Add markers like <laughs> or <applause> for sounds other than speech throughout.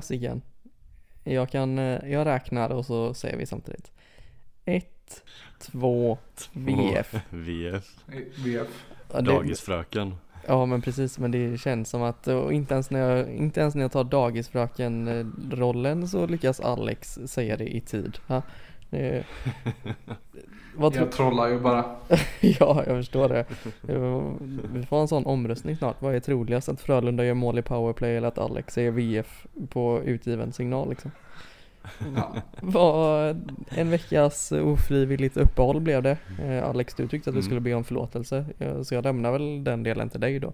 klassiken. Jag kan, eh, jag räknar och så säger vi samtidigt. Ett, två, VF. VF. VF. Dagisfröken. Ja men precis, men det känns som att och inte, ens när jag, inte ens när jag tar dagisfröken-rollen så lyckas Alex säga det i tid. Ha? Det, <laughs> vad tror, Jag trollar ju bara. <laughs> ja, jag förstår det. Vi får en sån omröstning snart. Vad är troligast? Att Frölunda gör mål i powerplay eller att Alex säger VF på utgiven signal liksom? Ja. En veckas ofrivilligt uppehåll blev det. Eh, Alex, du tyckte att du Mm. skulle be om förlåtelse. Eh, Så jag lämnar väl den delen till dig då.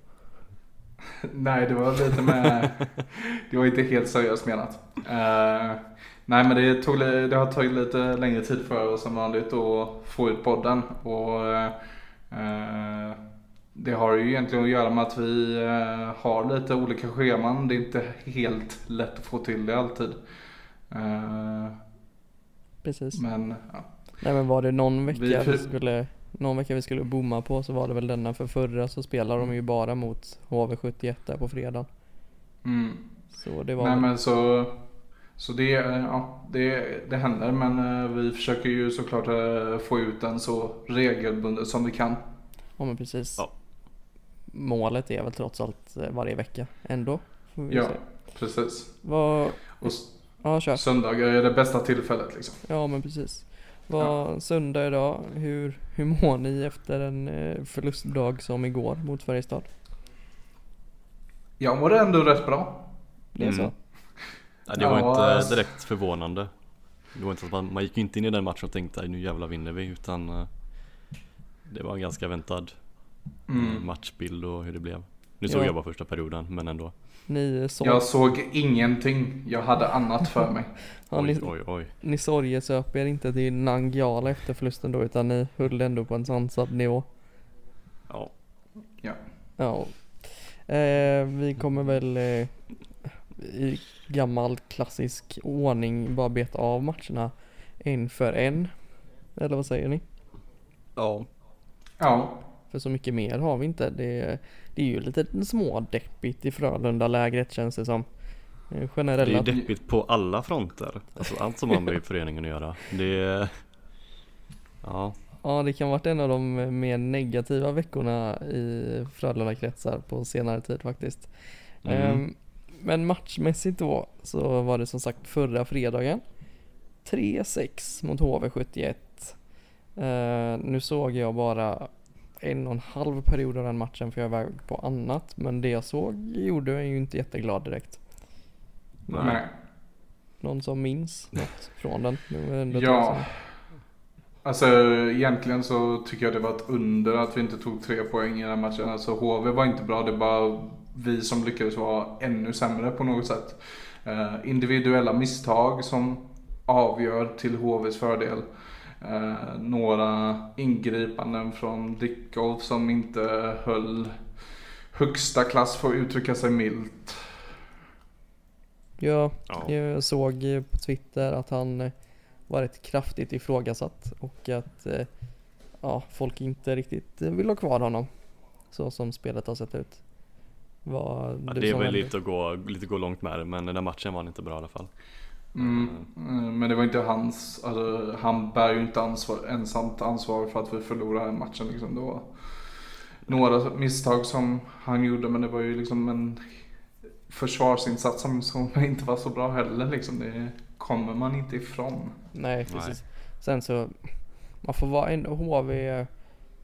<laughs> Nej, det var lite med... <laughs> Det var inte helt seriöst menat. Nej, men det, tog, det har tagit lite längre tid för oss som vanligt att få ut podden. Och eh, det har ju egentligen att göra med att vi eh, har lite olika scheman. Det är inte helt lätt att få till det alltid. Eh, Precis. men ja. Nej men var det någon vecka Vi- vi skulle någon vecka vi skulle bomma på så var det väl denna för förra så spelar de ju bara mot HV71 där på fredag. Mm. Så det var Nej men så, så det, eh, ja, det, det händer men eh, vi försöker ju såklart eh, få ut den så regelbundet som vi kan. Ja men precis. Ja. Målet är väl trots allt varje vecka ändå. Får vi Ja, se. precis. Vad, Och s- ja kör. söndagar är det bästa tillfället liksom. Ja men precis. Vad, söndag idag, hur, hur mår ni efter en förlustdag som igår mot Färjestad? Jag mår ändå rätt bra. Det är Mm. Ja, det var Ja, inte direkt förvånande. Det var inte så att man, man gick ju inte in i den matchen och tänkte "Aj, nu jävlar vinner vi utan eh, det var en ganska väntad eh, Mm. matchbild och hur det blev. Nu såg Ja. jag bara första perioden men ändå. Ni, sor- Jag såg ingenting. Jag hade annat för mig. <laughs> ja, Oj ni, oj oj. ni sorgesöp er inte till Nangiala efter förlusten då utan ni höll ändå på en sansad nivå. Ja. Ja. Ja. Eh, vi kommer väl eh, i gammal klassisk ordning bara beta av matcherna en för en. Eller vad säger ni? Ja. Ja. För så mycket mer har vi inte. Det, det är ju lite smådeppigt i Frölunda-lägret känns det som. Eh, Det är Generella... ju deppigt på alla fronter. Alltså allt som har med <laughs> föreningen att göra. Det. Ja. Ja, det kan varit en av de mer negativa veckorna i Frölunda-kretsar på senare tid faktiskt. Mm. Ehm, men matchmässigt då så var det som sagt förra fredagen 3-6 mot HV71. Uh, nu såg jag bara en och en halv period av den matchen för jag var på annat. Men det jag såg gjorde jag ju inte jätteglad direkt. Nej. Nej. Någon som minns något från den? Ja. Alltså egentligen så tycker jag det var ett under att vi inte tog tre poäng i den matchen. Alltså HV var inte bra, det är bara vi som lyckades vara ännu sämre på något sätt. Eh, individuella misstag som avgör till HVs fördel. Eh, några ingripanden från Dickov som inte höll högsta klass för att uttrycka sig milt. Ja, Ja. jag såg på Twitter att han eh, var rätt kraftigt ifrågasatt och att eh, ja, folk inte riktigt vill ha kvar honom så som spelet har sett ut. Vad ja det är väl lite att gå, lite gå långt med det men den där matchen var inte bra i alla fall. Mm. eh, Men det var inte hans, alltså, han bär ju inte ansvar, ensamt ansvar för att vi förlorade den matchen. Liksom. Det var några misstag som han gjorde men det var ju liksom en försvarsinsats som, som inte var så bra heller. Liksom. Det kommer man inte ifrån. Nej, precis. Sen så, man får vara ändå HV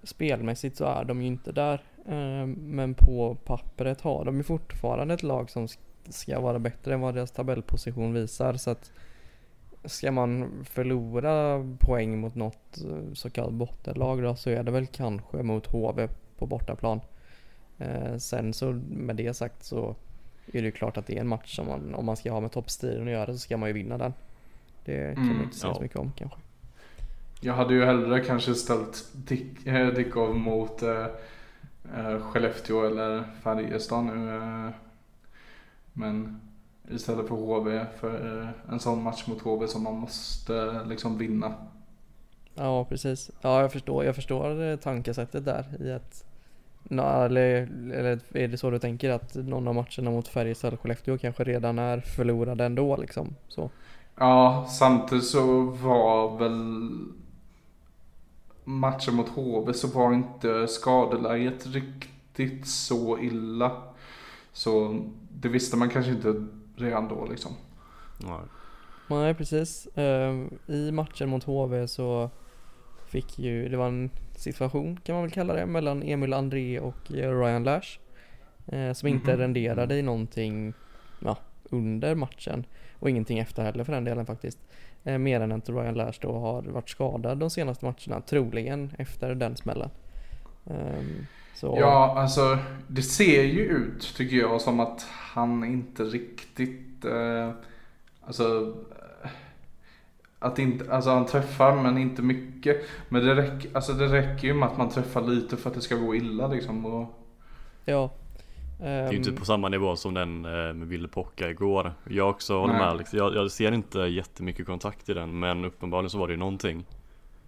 spelmässigt så är de ju inte där. Eh, Men på pappret har de ju fortfarande ett lag som sk- ska vara bättre än vad deras tabellposition visar. Så att ska man förlora poäng mot något eh, så kallat bottenlag då så är det väl kanske mot HV på bortaplan. Eh, Sen så med det sagt så är det ju klart att det är en match som man, om man ska ha med toppstriden att göra så ska man ju vinna den. Det kan man Mm, inte säga så ja. mycket om kanske. Jag hade ju hellre kanske ställt Dick, äh, Dickov mot äh, äh, Skellefteå eller Färjestad nu. eh. men istället för HV, för eh, en sån match mot HV som man måste eh, liksom vinna. Ja precis. Ja jag förstår, jag förstår eh, tankesättet där i att eller, eller är det så du tänker att någon av matcherna mot Färjestad och Skellefteå kanske redan är förlorade ändå liksom? Så. Ja, samtidigt så var väl matchen mot HV så var inte skadeläget riktigt så illa. Så det visste man kanske inte redan då liksom. Ja. Nej precis. Ehm, I matchen mot HV så fick ju, det var en situation kan man väl kalla det, mellan Emil André och eh, Ryan Lash. eh, som inte Mhm. renderade i någonting ja, under matchen. Och ingenting efter heller för den delen faktiskt. Eh, mer än att Ryan Lash då har varit skadad de senaste matcherna, troligen efter den smällen. Ehm, så Ja, alltså det ser ju ut tycker jag som att han inte riktigt, eh, alltså att inte, alltså han träffar men inte mycket. Men det räcker, alltså det räcker ju med att man träffar lite för att det ska gå illa liksom. Och, ja. Det är ju inte Ehm, på samma nivå som den eh, med Ville Pocka igår. Jag också håller Nej. med Alex. Jag, jag ser inte jättemycket kontakt i den men uppenbarligen så var det ju någonting.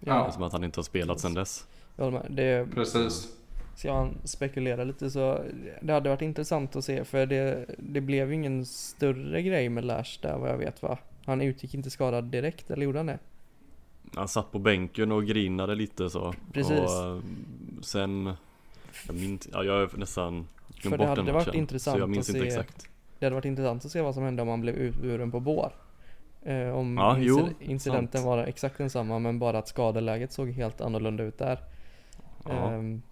ja, Som att han inte har spelat sedan dess. jag håller med. Det, precis. Ska jag spekulera lite så det hade varit intressant att se för det, det blev ju ingen större grej med Lash där vad jag vet va? Han utgick inte skadad direkt eller gjorde han det? Han satt på bänken och grinade lite så. Precis. Och eh, sen, jag minns, ja jag har nästan För det hade varit intressant att se- exakt. Det hade varit intressant att se vad som hände om han blev utburen på bår. Eh, om Ja, jo, inci- incidenten sant. var exakt densamma men bara att skadeläget såg helt annorlunda ut där. Ja. Ehm,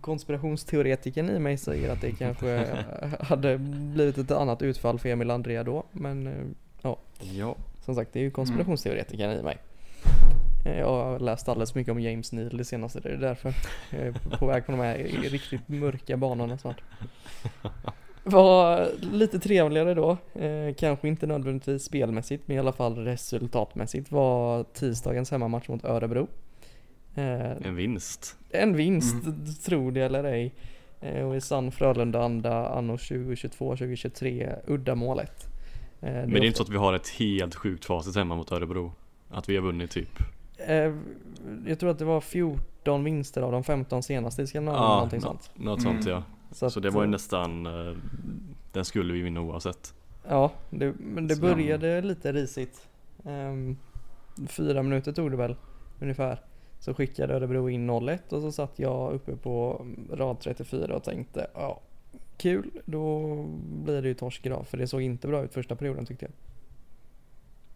konspirationsteoretikern i mig säger att det kanske <laughs> hade blivit ett annat utfall för Emil Andrea då men eh, ja. Som sagt, det är ju konspirationsteoretikern i mig. Eh, Jag har läst alldeles mycket om James Neal det senaste, det är därför. Jag är på väg på de här riktigt mörka banorna snart. <laughs> Var lite trevligare då, eh, kanske inte nödvändigtvis spelmässigt men i alla fall resultatmässigt var tisdagens hemmamatch mot Örebro. Eh, En vinst. en vinst, tro det eller ej. Eh, och i sann Frölunda-anda anno 2022-2023, uddamålet. Eh, Men det är inte så att vi har ett helt sjukt facit hemma mot Örebro. Att vi har vunnit typ. Eh, jag tror att det var 14 vinster av de 15 senaste i Skandinavien, Ja, någonting nå- sånt. Något Mm. sånt ja. Så, att, det var ju eh, nästan, eh, den skulle vi vinna oavsett. Ja, det, men det Så- började lite risigt. Ehm, fyra minuter tog det väl, ungefär. Så skickade Örebro in 0-1 och så satt jag uppe på rad 34 och tänkte ja, kul, då blir det ju torsk idag. För det såg inte bra ut första perioden tyckte jag.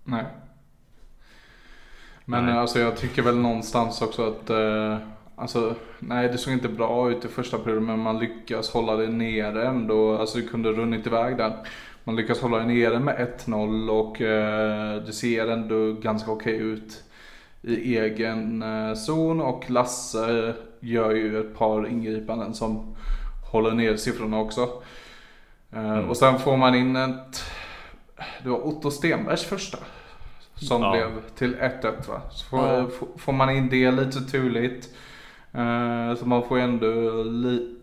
Nej. Men Nej. alltså jag tycker väl någonstans också att eh, Alltså nej det såg inte bra ut i första perioden men man lyckas hålla det nere ändå. Alltså det kunde runnit iväg där. Man lyckas hålla det nere med 1-0 och eh, det ser ändå ganska okej ut i egen eh, zon och Lasse gör ju ett par ingripanden som håller ner siffrorna också. Eh, Mm. Och sen får man in ett, det var Otto Stenbergs första. Som Ja. blev till 1-1 va. Så får, Ja. får man in det lite turligt. Eh, så man får ändå li-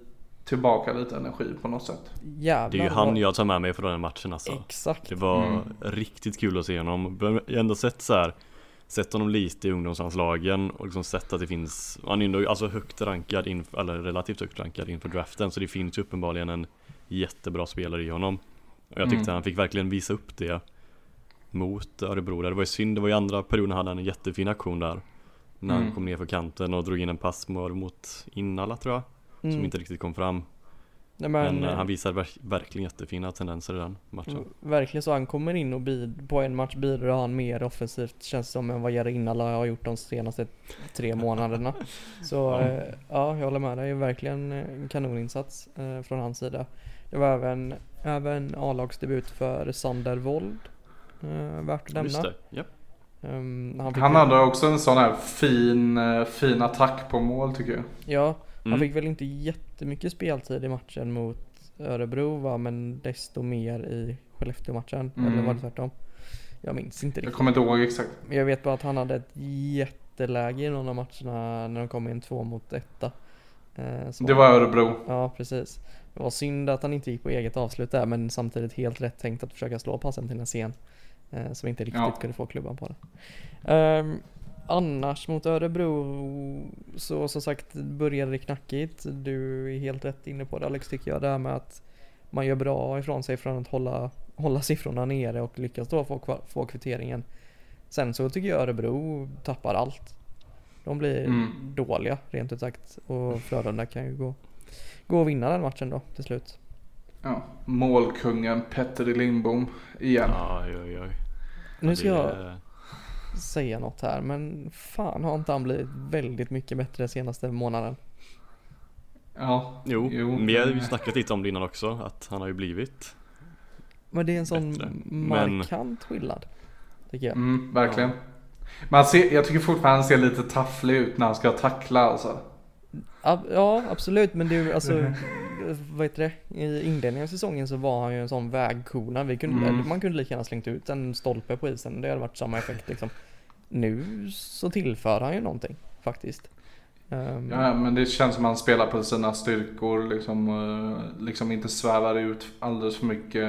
tillbaka lite energi på något sätt. Jävlar Det är ju han jag tar med mig från den matchen alltså. Exakt. Det var Mm. riktigt kul att se honom. Jag har ändå sett så här. Sett honom lite i ungdomslandslagen och liksom sett att det finns Han är ändå alltså högt rankad, inför, eller relativt högt rankad inför draften Så det finns ju uppenbarligen en jättebra spelare i honom Och jag tyckte Mm. han fick verkligen visa upp det Mot Örebro där. Det var ju synd, det var i andra perioden hade han en jättefin aktion där När han Mm. kom ner för kanten och drog in en pass mot Innala tror jag Som Mm. inte riktigt kom fram Nej, Men, men, eh, eh, han visar verk- verkligen jättefina tendenser i den matchen Mm, Verkligen så, han kommer in och bid, på en match bidrar han mer offensivt känns som än vad Jere Innala har gjort de senaste tre <laughs> månaderna. Så Ja. ja, ja jag håller med dig, verkligen en kanoninsats eh, från hans sida. Det var även, även A-lagsdebut för Sander Wold. Eh, värt att nämna. Ehm, han Han hade också en sån här fin, eh, fin attack på mål tycker jag. Ja, han Mm. fick väl inte jättemycket speltid i matchen mot Örebro va, men desto mer i Skellefteå-matchen. Mm. Eller var det tvärtom? Jag minns inte Jag riktigt. kommer inte ihåg exakt. Men Jag vet bara att han hade ett jätteläge i någon av matcherna när de kom in två mot etta. Eh, Det var Örebro. Ja, precis. Det var synd att han inte gick på eget avslut där, men samtidigt helt rätt tänkt att försöka slå passen till en scen. Eh, som inte riktigt Ja. kunde få klubban på det. Ehm, annars mot Örebro så som sagt började det knackigt. Du är helt rätt inne på det Alex tycker jag. Det här med att man gör bra ifrån sig från att hålla, hålla siffrorna nere och lyckas då få, få kvitteringen. Sen så tycker jag Örebro tappar allt. De blir Mm. dåliga rent ut sagt och Frölunda kan ju gå, gå och vinna den matchen då till slut. Ja. Målkungen Petter Lindbom igen. Oj, oj, oj. Nu ska jag säga något här men fan har inte han blivit väldigt mycket bättre senaste månaden? Ja. Jo, Jo, vi har ju men- snackat lite om det innan också, att han har ju blivit Men det är en sån Bättre. Men- markant skillnad. Tycker jag. Mm, verkligen. Man ser, jag tycker fortfarande han ser lite tafflig ut när han ska tackla alltså. Ja absolut men det är alltså <laughs> Vad heter det? I inledningen av säsongen så var han ju en sån vägkona. Vi kunde, Mm. Man kunde lika gärna slängt ut en stolpe på isen. Det hade varit samma effekt liksom. Nu så tillför han ju någonting faktiskt. Ehm, Ja, men det känns som att han spelar på sina styrkor. Liksom, eh, liksom inte svävar ut alldeles för mycket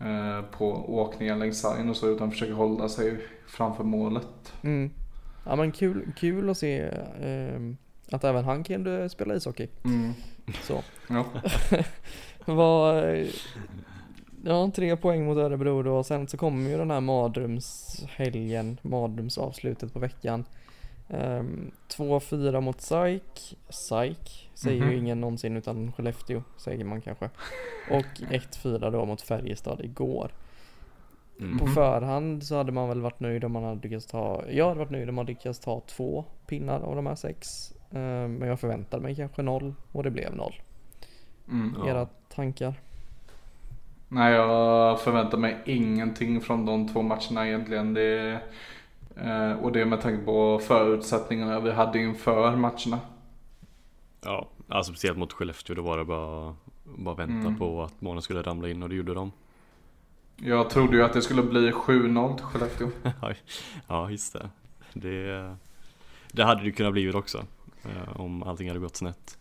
eh, på åkningen längs sargen och så. Utan försöker hålla sig framför målet. Mm. Ja men kul, kul att se ehm, att även han kunde spela ishockey. Mm. Så. Ja. <laughs> Vad, ja, tre poäng mot Örebro då. Sen så kommer ju den här mardrömshelgen, mardrömsavslutet på veckan. Um, 2-4 mot SAIK. SAIK säger Mhm. ju ingen någonsin utan Skellefteå säger man kanske. Och 1-4 då mot Färjestad igår. mm. På förhand så hade man väl varit nöjd om man hade lyckats ta, jag hade varit nöjd om man lyckats ta två pinnar av de här sex. Ehm, men jag förväntade mig kanske noll och det blev noll. Mm. Ja. Era tankar? Nej, jag förväntar mig ingenting från de två matcherna egentligen. Det, eh, och det är med tanke på förutsättningarna vi hade inför matcherna. Ja, alltså speciellt mot Skellefteå då var det bara, bara vänta Mm. på att målen skulle ramla in och det gjorde de. Jag trodde ju att det skulle bli 7-0 till Skellefteå. <laughs> ja, just det. det. Det hade det kunnat bli också. Eh, Om allting hade gått snett.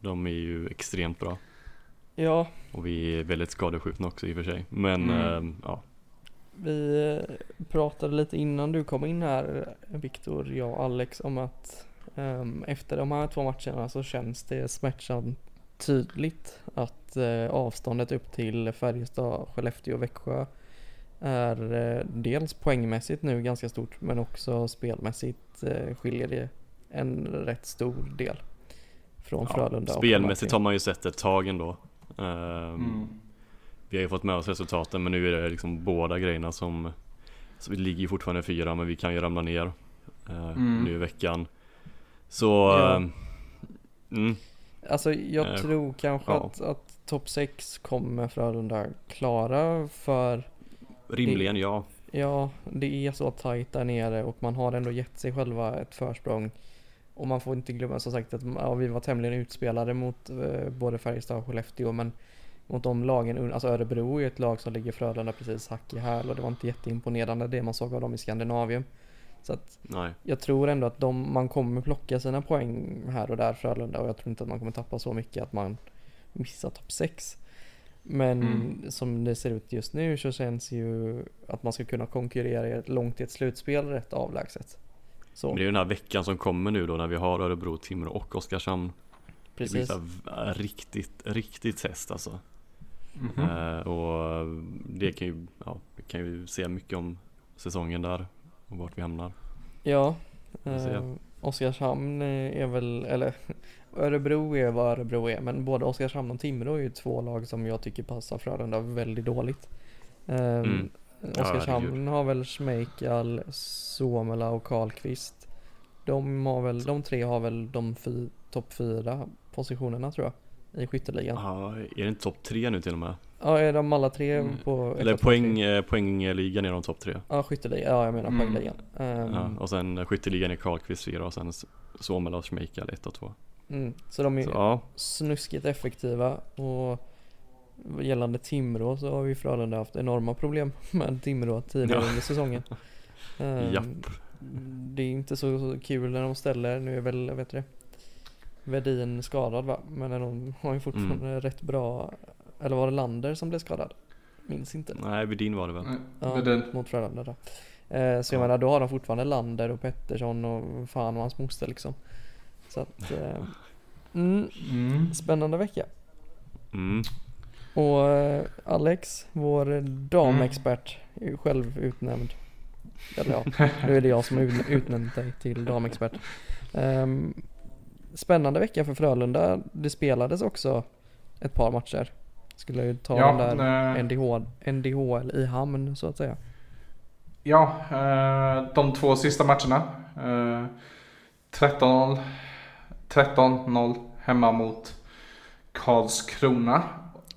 De är ju extremt bra. Ja, Och vi är väldigt skadeskjutna också i och för sig. Men Mm. eh, ja, vi eh, pratade lite innan du kom in här Viktor, jag och Alex om att ehm, efter de här två matcherna så känns det smärtsamt tydligt att eh, avståndet upp till Färjestad, Skellefteå och Växjö är eh, dels poängmässigt nu ganska stort men också spelmässigt eh, skiljer det en rätt stor del från ja Frölunda. och spelmässigt har man ju sett ett tag ändå. Eh, Mm. Vi har ju fått med oss resultaten men nu är det liksom båda grejerna som Så vi ligger ju fortfarande fyra men vi kan ju ramla ner eh, Mm. nu i veckan Så Ja. eh, mm, Alltså jag Eh, tror kanske ja. att, att topp 6 kommer Frölunda klara för Rimligen ja ja, det är så tajt där nere och man har ändå gett sig själva ett försprång. Och man får inte glömma som sagt att ja, vi var tämligen utspelade mot eh, både Färjestad och Skellefteå men mot de lagen, alltså Örebro är ett lag som ligger Frölunda precis hack i häl och det var inte jätteimponerande det man såg av dem i Skandinavien. Så att Nej jag tror ändå att de, man kommer plocka sina poäng här och där Frölunda och jag tror inte att man kommer tappa så mycket att man missar topp 6. Men Mm. som det ser ut just nu så känns ju att man ska kunna konkurrera i ett- långt i ett slutspel rätt avlägset. Men Så det är ju den här veckan som kommer nu då när vi har Örebro, Timrå och Oskarshamn Det blir precis. så här, v- riktigt, riktigt test alltså Mhm. eh, Och det kan ju, ja, vi kan ju se mycket om säsongen där och vart vi hamnar Ja. Eh, Oskarshamn eh, är väl, eller <laughs> Örebro är vad Örebro är men både Oskarshamn och Timrå är ju två lag som jag tycker passar Frölunda väldigt dåligt. Um, Mm. Oskarshamn har väl Schmeichel, Suomela och Karlqvist. De har väl, de tre har väl de fy, topp fyra positionerna tror jag i skytteligan. Ja, är det inte topp tre nu till och med? Ja, är de alla tre Mm. på Eller poäng, tre? eh, poängligan är de topp tre Ja, skytteligan. Ja, jag menar Mm. poängligan. Ehm, ja, Och sen skytteligan är Karlqvist fyra och sen Suomela och Schmeichel ett och två mm. Så de är Så ja, snuskigt effektiva och gällande Timrå så har vi i Frölunda haft enorma problem <laughs> med Timrå tidigare Ja. under säsongen. <laughs> Ehm, Japp. Det är inte så, kul när de ställer, nu är väl, vet du det, Vedin skadad va? Men de har ju fortfarande Mm. rätt bra, eller var det Lander som blev skadad? Minns inte. nej Vedin var det väl? Nej, Ja, Vedin. mot Frölunda då. Eh, så jag Ja. menar då har de fortfarande Lander och Pettersson och fan och hans moster liksom. Så att, eh, <laughs> mm, Mm. spännande vecka. Mm. Och eh, Alex, vår damexpert, är ju själv utnämnd. Eller ja, <laughs> nu är det jag som har ut- utnämnt dig till damexpert. Ehm, spännande vecka för Frölunda. Det spelades också ett par matcher. Skulle ju ta Ja, den där eh, NDH, NDHL i hamn så att säga. Ja, eh, de två sista matcherna. Eh, 13-0. 13-0 hemma mot Karlskrona.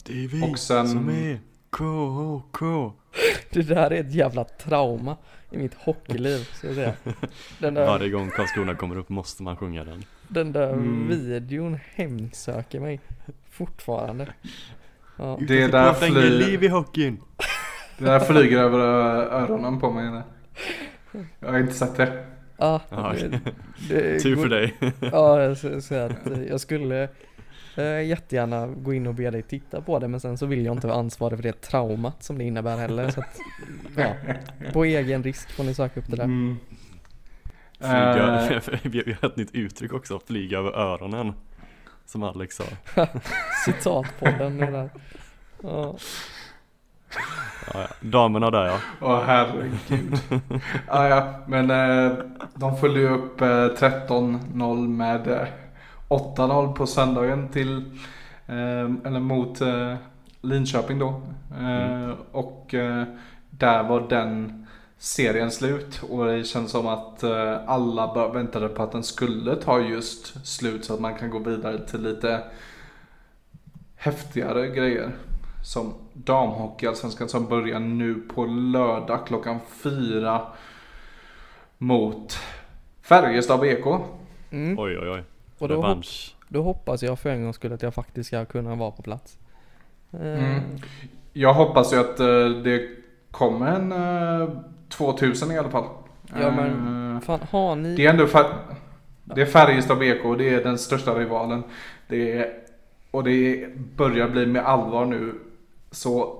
Det är vi Och sen- som är KHK. <laughs> Det där är ett jävla trauma i mitt hockeyliv, ska jag säga. <laughs> Den där, Varje gång Karlskrona kommer upp måste man sjunga den. den där Mm. videon hemsöker mig fortfarande. Ja. Det där, Flyger fly, liv i hockeyn. <laughs> det där flyger över ö- öronen på mig. nu. Jag har inte sett det. Ja, det Tur för dig. Ja, jag ska säga att eh, jag skulle eh, jättegärna gå in och be dig titta på det men sen så vill jag inte vara ansvarig för det traumat som det innebär heller så att, ja, på egen risk får ni söka upp det där. Mm. Flyga, Eh, <laughs> vi har ett nytt uttryck också, flyga över öronen. Som Alex sa. <laughs> Citatpodden är där. Ja, Ja, ja. Damerna där ja. Åh herregud. ah, ja, men eh, de följde ju upp eh, 13-0 med eh, 8-0 på söndagen till, eh, eller mot eh, Linköping då. Eh, Och eh, där var den serien slut och det känns som att eh, alla väntade på att den skulle ta just slut så att man kan gå vidare till lite häftigare grejer. Som damhockey, allsvenskan som börjar nu på lördag klockan fyra mot Färjestad BK. mm. Oj oj oj. Och då, hop- då hoppas jag för en gång skulle att jag faktiskt ska kunna vara på plats. Eh, Mm. Jag hoppas ju att eh, det kommer en eh, 2000 i alla fall. Ja, men- Eh, Fan, har ni... Det är ändå fär- det är Färjestad BK och det är den största rivalen. Det är, och det börjar bli med allvar nu. Så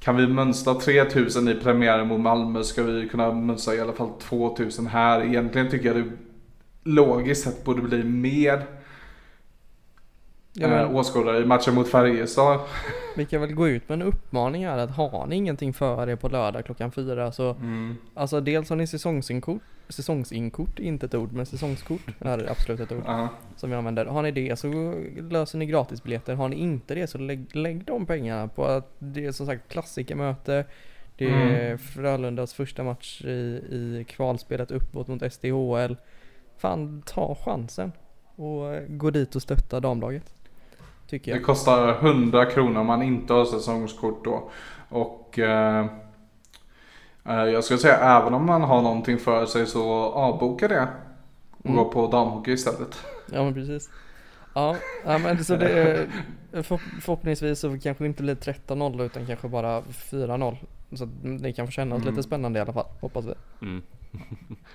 kan vi mönstra 3000 i premiären mot Malmö ska vi kunna mönstra i alla fall 2000 här. Egentligen tycker jag det logiskt sett borde bli mer Ja, men- eh, åskådare i matchen mot Färjestad. <laughs> Vi kan väl gå ut med en uppmaning här att har ni ingenting för er på lördag klockan fyra så Mm. Alltså dels har ni säsongsinkort, säsongsinkort, inte ett ord men säsongskort är absolut ett ord Ja. som vi använder. Har ni det så löser ni gratisbiljetter. Har ni inte det så lägg, lägg de pengarna på att det är som sagt klassikermöte. Det är Mm. Frölundas första match i, i kvalspelet uppåt mot SDHL. Fan, ta chansen och eh, gå dit och stötta damlaget. Tycker Det jag. kostar 100 kronor om man inte har säsongskort då. Och eh, eh, jag skulle säga även om man har någonting för sig så avboka det. Och Mm. gå på damhockey istället. Ja men precis. Ja, ja men så det är, för, förhoppningsvis så kanske det inte blir 13-0 utan kanske bara 4-0. Så det kan få kännas Mm. lite spännande i alla fall, hoppas vi. Mm.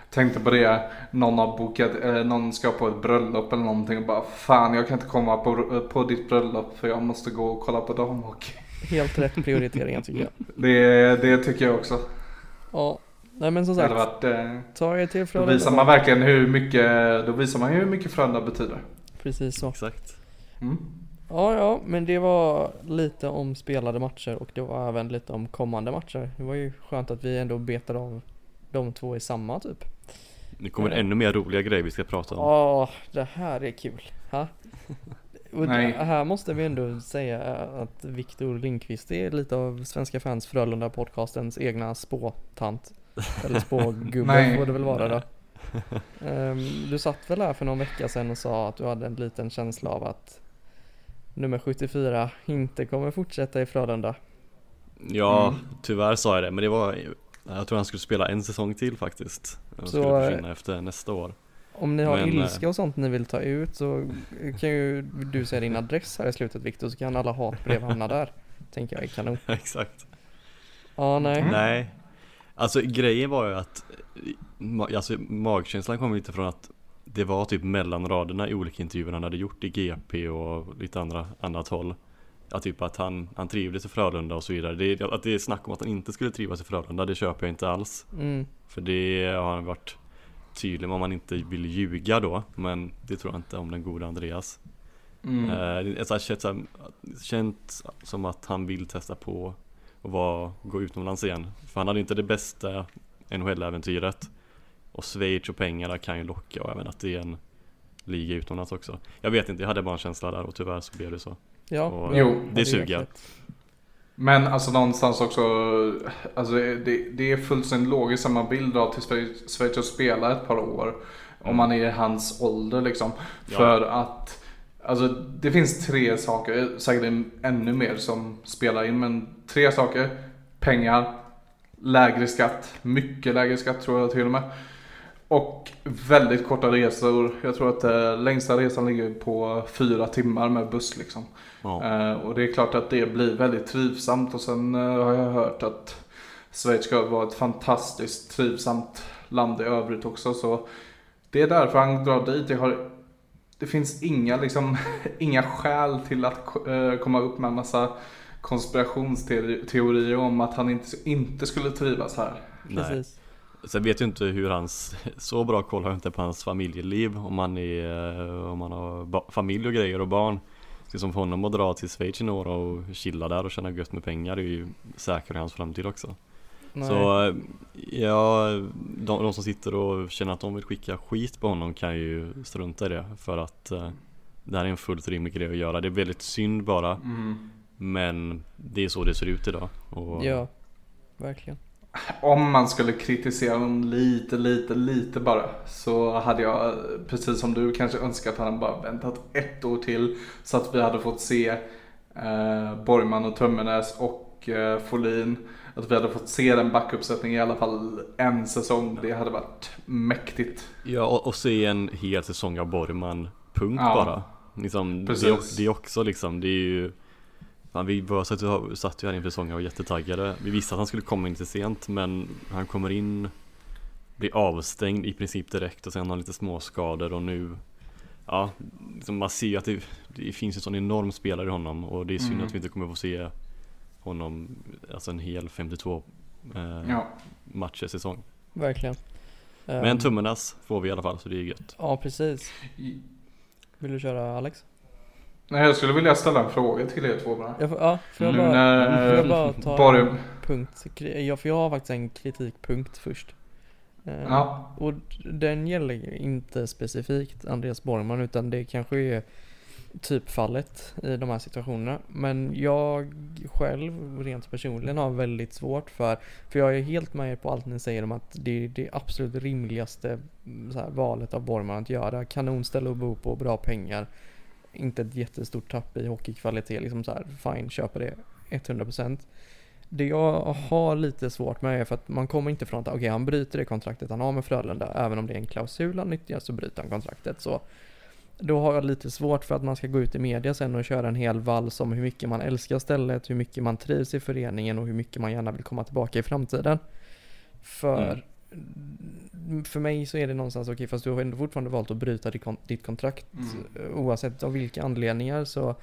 Tänkte på det, någon har bokat, eh, någon ska på ett bröllop eller någonting och bara Fan jag kan inte komma på, på ditt bröllop för jag måste gå och kolla på damhockey. Helt rätt prioriteringar tycker jag. <laughs> Det, det tycker jag också. Ja, nej men som sagt, varit, eh, ta er till då Frölunda. visar man verkligen hur mycket, då visar man hur mycket Frölunda betyder. Precis så. Exakt. Mm. Ja, ja, men det var lite om spelade matcher och det var även lite om kommande matcher. Det var ju skönt att vi ändå betade av de två i samma typ. Nu kommer det Ja. ännu mer roliga grejer vi ska prata om. Ja, det här är kul. Ha? <laughs> Och Nej. det- här måste vi ändå säga att Viktor Lindqvist är lite av Svenska fans Frölunda podcastens egna spåtant. Eller <laughs> spågubbe får det väl vara då. Ehm, du satt väl här för någon vecka sedan och sa att du hade en liten känsla av att nummer 74 inte kommer fortsätta i Frölunda. Ja, Mm. tyvärr sa jag det, men det var Jag tror han skulle spela en säsong till faktiskt Han Så, skulle eh, försvinna efter nästa år Om ni har Men, ilska eh, och sånt ni vill ta ut så kan ju du säga din adress här i slutet Viktor så kan alla hatbrev hamna där. <laughs> Tänker jag är kanon. Exakt Ja, nej. Mm. Nej Alltså grejen var ju att Alltså magkänslan kom lite från att Det var typ mellan raderna i olika intervjuer han hade gjort i GP och lite andra, annat håll Ja typ att han, han trivdes i Frölunda och så vidare. Det, att det är snack om att han inte skulle trivas i Frölunda, det köper jag inte alls. Mm. För det har han varit tydlig med om man inte vill ljuga då. Men det tror jag inte om den gode Andreas. Mm. Eh, det är så här, känt, så här, känt som att han vill testa på och vara, gå utomlands igen. För han hade inte det bästa NHL-äventyret. Och Schweiz och pengarna kan ju locka och även att det är en liga utomlands också. Jag vet inte, jag hade bara en känsla där och tyvärr så blev det så. Ja, Och- Jo, det är suger. Men alltså någonstans också, alltså det, det är fullständigt logiskt att man vill dra till Schweiz och spela ett par år. Om man är i hans ålder liksom. Ja. För att, alltså det finns tre saker, säkert ännu mer som spelar in. Men tre saker. Pengar, lägre skatt, mycket lägre skatt tror jag till och med. Och väldigt korta resor. Jag tror att eh, längsta resan ligger på fyra timmar med buss liksom. Ja. Eh, och det är klart att det blir väldigt trivsamt och sen eh, har jag hört att Schweiz ska vara ett fantastiskt trivsamt land i övrigt också så det är därför han drar dit. Jag har, det finns inga, liksom, <laughs> inga skäl till att eh, komma upp med en massa konspirationsteorier om att han inte, inte skulle trivas här. Nej. Precis. Sen vet jag inte hur hans, <laughs> så bra koll har jag inte på hans familjeliv Om han är, om han har familj och grejer och barn Det är som för honom att dra till Schweiz i några och chilla där och tjäna gött med pengar är ju säkert hans framtid också Nej. Så eh, ja, de, de som sitter och känner att de vill skicka skit på honom kan ju strunta i det För att eh, det här är en fullt rimlig grej att göra Det är väldigt synd bara Men det är så det ser ut idag och, Ja, verkligen. Om man skulle kritisera honom lite, lite, lite bara så hade jag precis som du kanske önskat att han bara väntat ett år till så att vi hade fått se eh, Borgman och Tömmernes och eh, Folin. Att vi hade fått se den backuppsättningen i alla fall en säsong. Det hade varit mäktigt. Ja, och, och se en hel säsong av Borgman, punkt Ja. bara. Liksom, det, det är också liksom, det är ju fan, Vi bara satt, ju- satt ju här inför säsongen och var jättetaggade. Vi visste att han skulle komma in lite sent men han kommer in Blir avstängd i princip direkt och sen har lite småskador och nu Ja, liksom man ser ju att det, det finns en sån enorm spelare i honom och det är synd Mm. att vi inte kommer få se honom Alltså en hel 52 eh, Ja. matcher säsong. Verkligen. Men Ehm, tummarnas får vi i alla fall så det är gött. Ja, precis. Vill du köra Alex? Nej, jag skulle vilja ställa en fråga till er två bara. Jag får, ja, får jag Nu bara, när får jag bara ta Borg- en punkt? Ja, för jag har faktiskt en kritikpunkt först. Ehm, Ja. Och den gäller inte specifikt Andreas Borgman utan det kanske är typfallet i de här situationerna. Men jag själv rent personligen har väldigt svårt för, för jag är helt med er på allt ni säger om att det är det absolut rimligaste så här, valet av Borgman att göra. Kanonställe att bo på, bra pengar, inte ett jättestort tapp i hockeykvalitet, liksom så här, fine, köper det 100%. Det jag har lite svårt med är för att man kommer inte från att okej han bryter det kontraktet han har med Frölunda även om det är en klausul han nyttjar så bryter han kontraktet så då har jag lite svårt för att man ska gå ut i media sen och köra en hel vals om hur mycket man älskar stället, hur mycket man trivs i föreningen och hur mycket man gärna vill komma tillbaka i framtiden. För mm för mig så är det någonstans okej fast du har ändå fortfarande valt att bryta ditt kontrakt Mm. oavsett av vilka anledningar så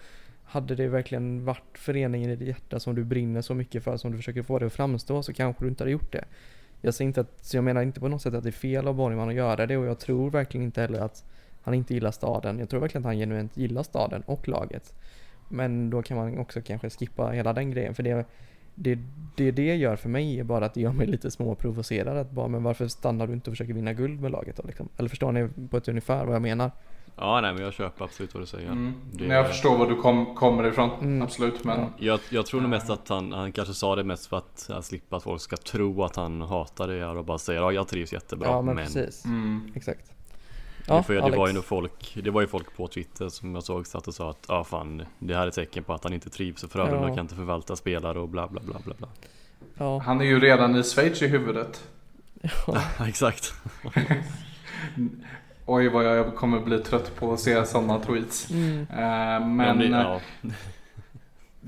hade det verkligen varit föreningen i ditt hjärta som du brinner så mycket för som du försöker få det att framstå så kanske du inte hade gjort det. Jag säger inte att, så jag menar inte på något sätt att det är fel av Borgman att göra det och jag tror verkligen inte heller att han inte gillar staden. Jag tror verkligen att han genuint gillar staden och laget. Men då kan man också kanske skippa hela den grejen för det det, det det gör för mig är bara att det gör mig lite småprovocerad att bara men varför stannar du inte och försöker vinna guld med laget då liksom? Eller förstår ni på ett ungefär vad jag menar? Ja nej men jag köper absolut vad du säger. Mm. Det- Men Jag förstår var du kom, kommer ifrån, Mm. absolut. Men Ja. Jag, jag tror nog mest att han, han kanske sa det mest för att slippa att folk ska tro att han hatar det här och bara säger ja jag trivs jättebra Ja men, men, precis, mm. exakt. Det, får, ju- det var ju nog folk, det var ju folk på Twitter som jag såg satt och sa att ja fan det här är tecken på att han inte trivs och Frölunda Ja. kan inte förvalta spelare och bla bla bla bla bla. Ja, Han är ju redan i Schweiz i huvudet. ja, <laughs> Exakt. <laughs> Oj vad jag kommer bli trött på att se sådana tweets. mm, Eh, Men, det, eh, ja,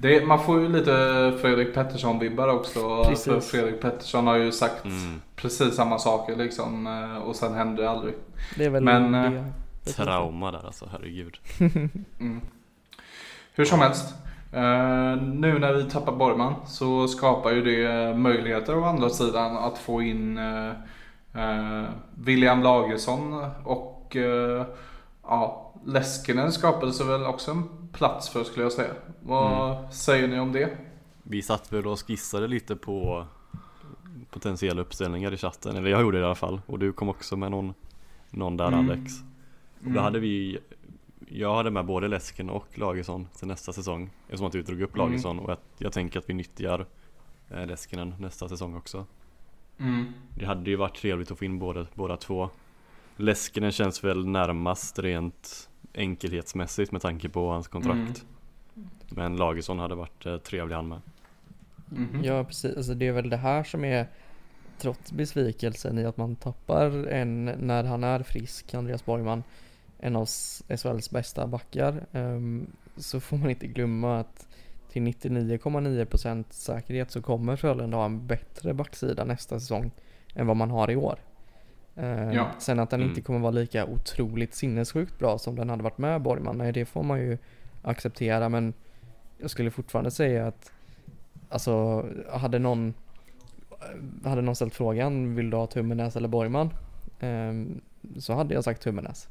det, man får ju lite Fredrik Pettersson-vibbar också. Precis. För Fredrik Pettersson har ju sagt mm, precis samma saker liksom. eh, Och sen händer det aldrig. det är väl Men, det. eh, det- trauma där alltså herregud. <laughs> Mm. Hur som helst. Uh, nu när vi tappar Borgman så skapar ju det möjligheter å andra sidan att få in uh, uh, William Lagersson och ja, Leskinen skapade sig väl också en plats för skulle jag säga. Vad mm. säger ni om det? Vi satt väl och skissade lite på potentiella uppställningar i chatten, eller jag gjorde det i alla fall. Och du kom också med någon, någon där mm. Alex. Och då mm. hade vi jag hade med både Läsken och Lagersson till nästa säsong Eftersom att du drog upp mm. Lagersson och jag, jag, tänker att vi nyttjar eh, Leskinen nästa säsong också mm. Det hade ju varit trevligt att få in båda, båda två Leskinen känns väl närmast rent enkelhetsmässigt med tanke på hans kontrakt mm. Men Lagersson hade varit eh, trevlig han med mm. Ja precis, alltså det är väl det här som är Trots besvikelsen i att man tappar en när han är frisk, Andreas Borgman en av SHLs bästa backar um, så får man inte glömma att till 99,9% säkerhet så kommer Frölunda ha en bättre backsida nästa säsong än vad man har i år. Uh, ja. Sen att den mm. inte kommer vara lika otroligt sinnessjukt bra som den hade varit med Borgman, nej det får man ju acceptera men jag skulle fortfarande säga att alltså hade någon hade någon ställt frågan vill du ha Tummenäs eller Borgman? Um, så hade jag sagt Tummenäs.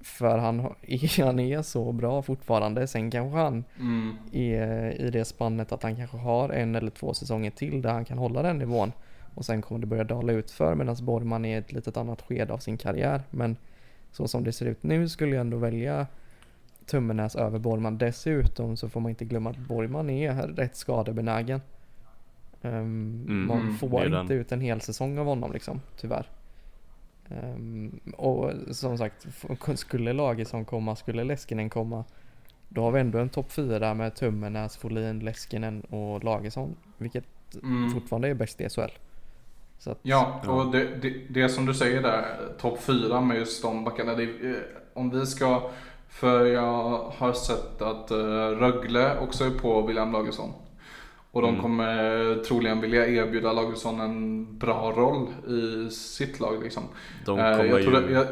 För han, <laughs> han är så bra fortfarande. Sen kanske han mm. är i det spannet att han kanske har en eller två säsonger till där han kan hålla den nivån. Och sen kommer det börja dala ut för medan Borgman är i ett litet annat skede av sin karriär. Men så som det ser ut nu skulle jag ändå välja Tummenäs över Borgman. Dessutom så får man inte glömma att Borgman är rätt skadebenägen. Um, mm, man får inte den. ut en hel säsong av honom liksom, tyvärr. Um, och som sagt, skulle Lagesson komma, skulle Leskinen komma, då har vi ändå en topp fyra med Tummenäs, Folin, Leskinen och Lagesson, vilket mm. fortfarande är bäst i SHL. Att, ja, och det, det, det, som du säger där, topp fyra med just de backarna, det, eh, om vi ska, för jag har sett att uh, Rögle också är på William Lagesson. Och de mm. kommer troligen vilja erbjuda Lagersson en bra roll i sitt lag. Liksom. De eh, kommer jag, tror ju... jag,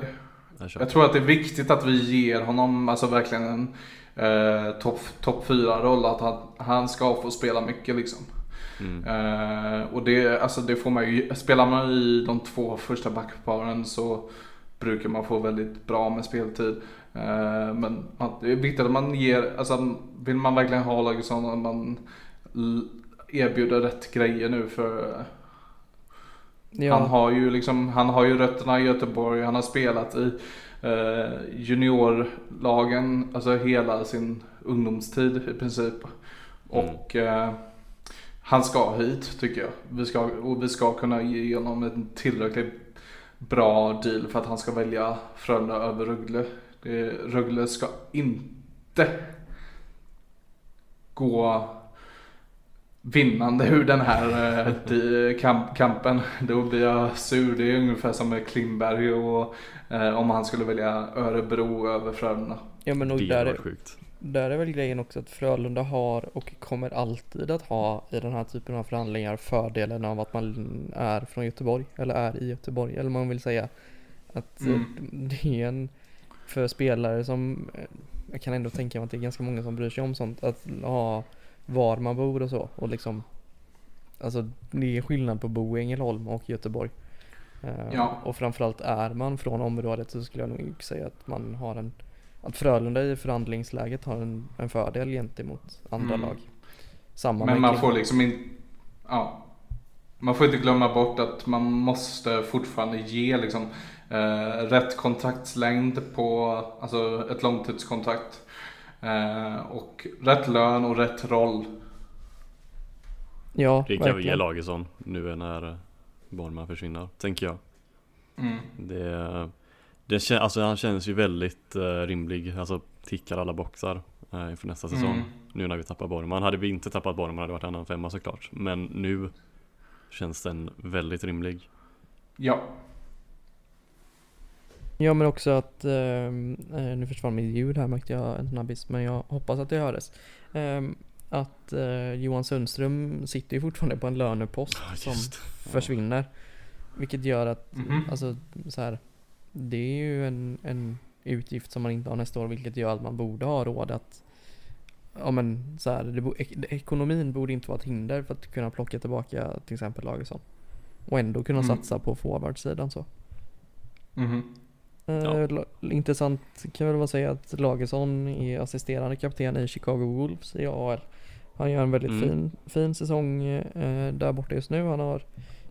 jag, tror att det är viktigt att vi ger honom alltså verkligen en eh, topp top 4 roll. Att han, han ska få spela mycket liksom. Mm. Eh, och det, alltså det får man ju, spelar man i de två första backparen så brukar man få väldigt bra med speltid. Eh, men det är viktigt att man ger, alltså vill man verkligen ha Lagersson, man erbjuder rätt grejer nu för ja. han har ju liksom, han har ju rötterna i Göteborg, han har spelat i eh, juniorlagen, alltså hela sin ungdomstid i princip. Mm. Och eh, han ska hit tycker jag. Vi ska, och vi ska kunna ge honom en tillräckligt bra deal för att han ska välja Frölunda över Rögle. Rögle ska inte gå vinnande ur den här eh, kamp, kampen. Då blir jag sur. Det är ungefär som med Klimberg och eh, om han skulle välja Örebro över Frölunda. Ja men och där, är, sjukt. Där är väl grejen också att Frölunda har och kommer alltid att ha i den här typen av förhandlingar fördelen av att man är från Göteborg eller är i Göteborg eller man vill säga att mm. det är en för spelare som jag kan ändå tänka mig att det är ganska många som bryr sig om sånt att ha var man bor och så och liksom Alltså det är skillnad på att bo i Ängelholm och Göteborg. Uh, ja. Och framförallt är man från området så skulle jag nog säga att man har en Att Frölunda i förhandlingsläget har en, en fördel gentemot andra mm. lag. Samma Men man får liksom inte Ja Man får inte glömma bort att man måste fortfarande ge liksom eh, rätt kontraktslängd på alltså ett långtidskontrakt. Eh, och rätt lön och rätt roll. Ja, Det kan vi ge Lagesson nu när Bornman försvinner, tänker jag. Mm. Det, det, alltså han känns ju väldigt uh, rimlig, alltså tickar alla boxar uh, inför nästa säsong. Mm. Nu när vi tappar Borgman. Hade vi inte tappat Borgman hade det varit annan femma såklart. Men nu känns den väldigt rimlig. Ja, Ja men också att, eh, nu försvann mitt ljud här märkte jag en snabbis men jag hoppas att det hördes. Eh, att eh, Johan Sundström sitter ju fortfarande på en lönepost ja, som försvinner. Vilket gör att, mm -hmm. alltså så här, det är ju en, en utgift som man inte har nästa år vilket gör att man borde ha råd att ja men så här, det, bo- ek- ekonomin borde inte vara ett hinder för att kunna plocka tillbaka till exempel Lagesson. Och ändå kunna Mm. satsa på forwardsidan så. Eh, Ja. Intressant kan jag väl bara säga att Lagesson är assisterande kapten i Chicago Wolves i AL. Han gör en väldigt Mm. fin, fin säsong eh, där borta just nu. Han har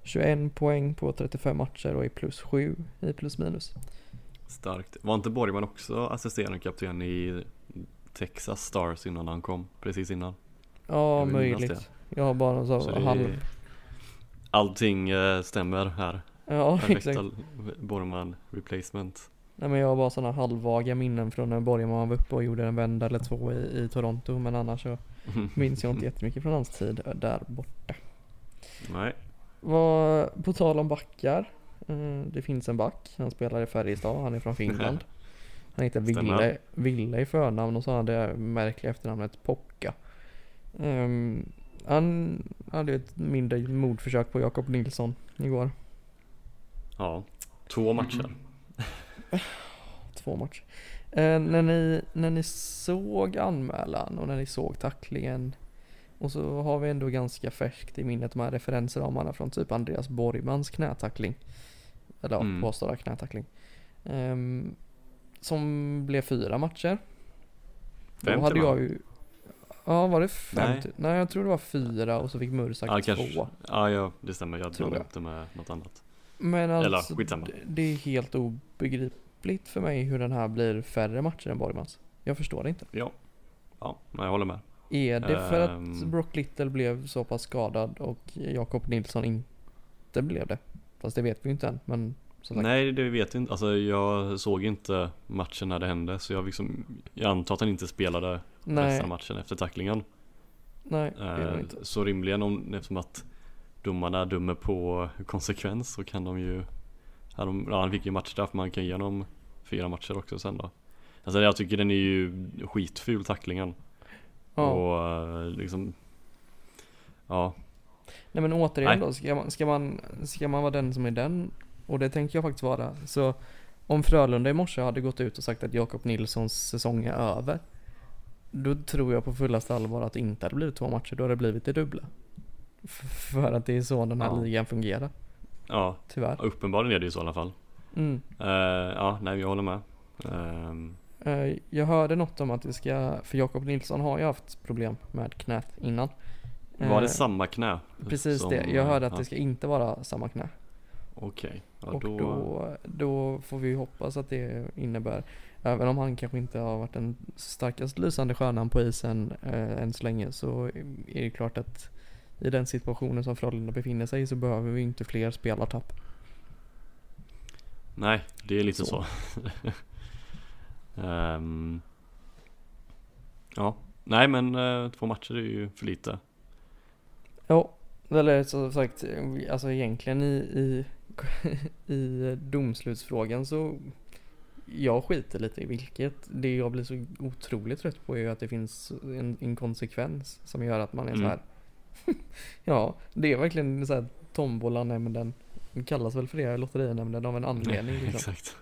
21 poäng på 35 matcher och är plus 7 i plus minus. Starkt. Var inte Borgman också assisterande kapten i Texas Stars innan han kom? Precis innan? Ja, Jag möjligt. Jag har bara så, Så det är- halv... Allting eh, stämmer här. Ja, <laughs> exakt. Perfekta Borgman replacement. Nej men jag har bara sådana halvvaga minnen från när Borgman var uppe och gjorde en vända eller två i, i Toronto. Men annars så <laughs> minns jag inte jättemycket från hans tid där borta. Nej. Vad, på tal om backar. eh, Det finns en back. Han spelar i Färjestad. Han är från <laughs> Finland. Han heter Ville. Ville i förnamn och så har han det märkliga efternamnet Pocka. Ehm, han hade ett mindre mordförsök på Jakob Nilsson igår. Ja. Två matcher. Mm. <laughs> Två matcher. Eh, när, ni, när ni såg anmälan och när ni såg tacklingen och så har vi ändå ganska färskt i minnet de här referensramarna från typ Andreas Borgmans knätackling. Eller Mm. påstådda knätackling. Ehm, som blev fyra matcher. Då Fem hade va? jag ju... Ja, var det fem? Nej. Nej. Jag tror det var fyra och så fick Mursak Ja, två. kanske. Ja, ja, det stämmer. Jag Tror blandade jag. upp det med något annat. Men Eller, alltså, skitsamma. det, är helt obegripligt för mig hur den här blir färre matcher än Borgmans. Jag förstår det inte. Ja. Ja, jag håller med. Är det för att Ehm. Brock Little blev så pass skadad och Jakob Nilsson inte blev det? Fast det vet vi ju inte än, men sagt. Nej, det vet jag inte. Alltså jag såg inte matchen när det hände. Så jag, liksom, jag antar att han inte spelade resten nej, av matchen efter tacklingen. nej det Eh, inte. Så rimligen om, eftersom att domarna dömer på konsekvens så kan de ju ja, de, ja, Han fick ju matchstraff man kan ge honom fyra matcher också sen då Alltså jag tycker den är ju skitful tacklingen Ja. och eh, liksom Ja, Nej men återigen Nej. då, ska man, ska, man, ska man vara den som är den? Och det tänker jag faktiskt vara. Så om Frölunda i morse hade gått ut och sagt att Jakob Nilssons säsong är över. Då tror jag på fullaste allvar att det inte hade blivit två matcher, då hade det blivit det dubbla. För att det är så den här Ja. ligan fungerar, ja tyvärr. uppenbarligen är det ju så i alla fall Mm. Eh, Ja, nej jag håller med Eh, Jag hörde något om att det ska, för Jakob Nilsson har ju haft problem med knät innan. Var det Eh, samma knä? Precis som, det, jag hörde att ja, det ska inte vara samma knä. Okej, ja, och då, då, då får vi hoppas att det innebär, även om han kanske inte har varit den starkast lysande stjärnan på isen eh, än så länge, så är det klart att i den situationen som Frölunda befinner sig i så behöver vi inte fler spelartapp. Nej, det är lite Så. så. <laughs> Ehm, ja, nej men eh, två matcher är ju för lite. Ja, eller som sagt, alltså egentligen i, i, <laughs> i domslutsfrågan så jag skiter lite i vilket. Det jag blir så otroligt trött på är ju att det finns en inkonsekvens som gör att man är så Mm. här. <laughs> ja, det är verkligen så här tombolanämnden. Den kallas väl för det, lotterinämnden av en anledning <laughs> liksom. Exakt.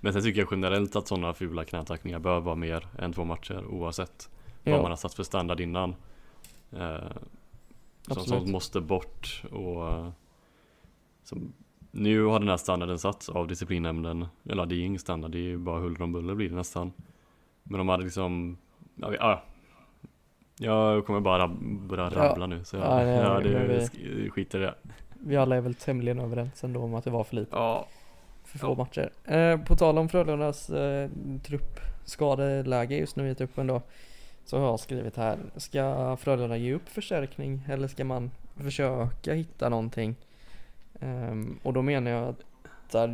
Men sen tycker jag generellt att sådana fula knätackningar bör vara mer än två matcher oavsett vad man Ja, har satt för standard innan. Eh, som, sånt måste bort och eh, som, nu har den här standarden satts av disciplinnämnden. Eller det är ingen standard, det är ju bara huller om buller blir det nästan. Men de hade liksom, ja, ja, jag kommer bara rab- börja Ja. rabbla nu så jag, Ja, nej, <laughs> ja, det, vi- sk- skiter i det. vi alla är väl tämligen överens ändå om att det var för lite. Ja, För få Ja. matcher. Eh, på tal om Frölundas eh, truppskadeläge just nu i truppen då. Så har jag skrivit här. Ska Frölunda ge upp förstärkning eller ska man försöka hitta någonting? Ehm, och då menar jag att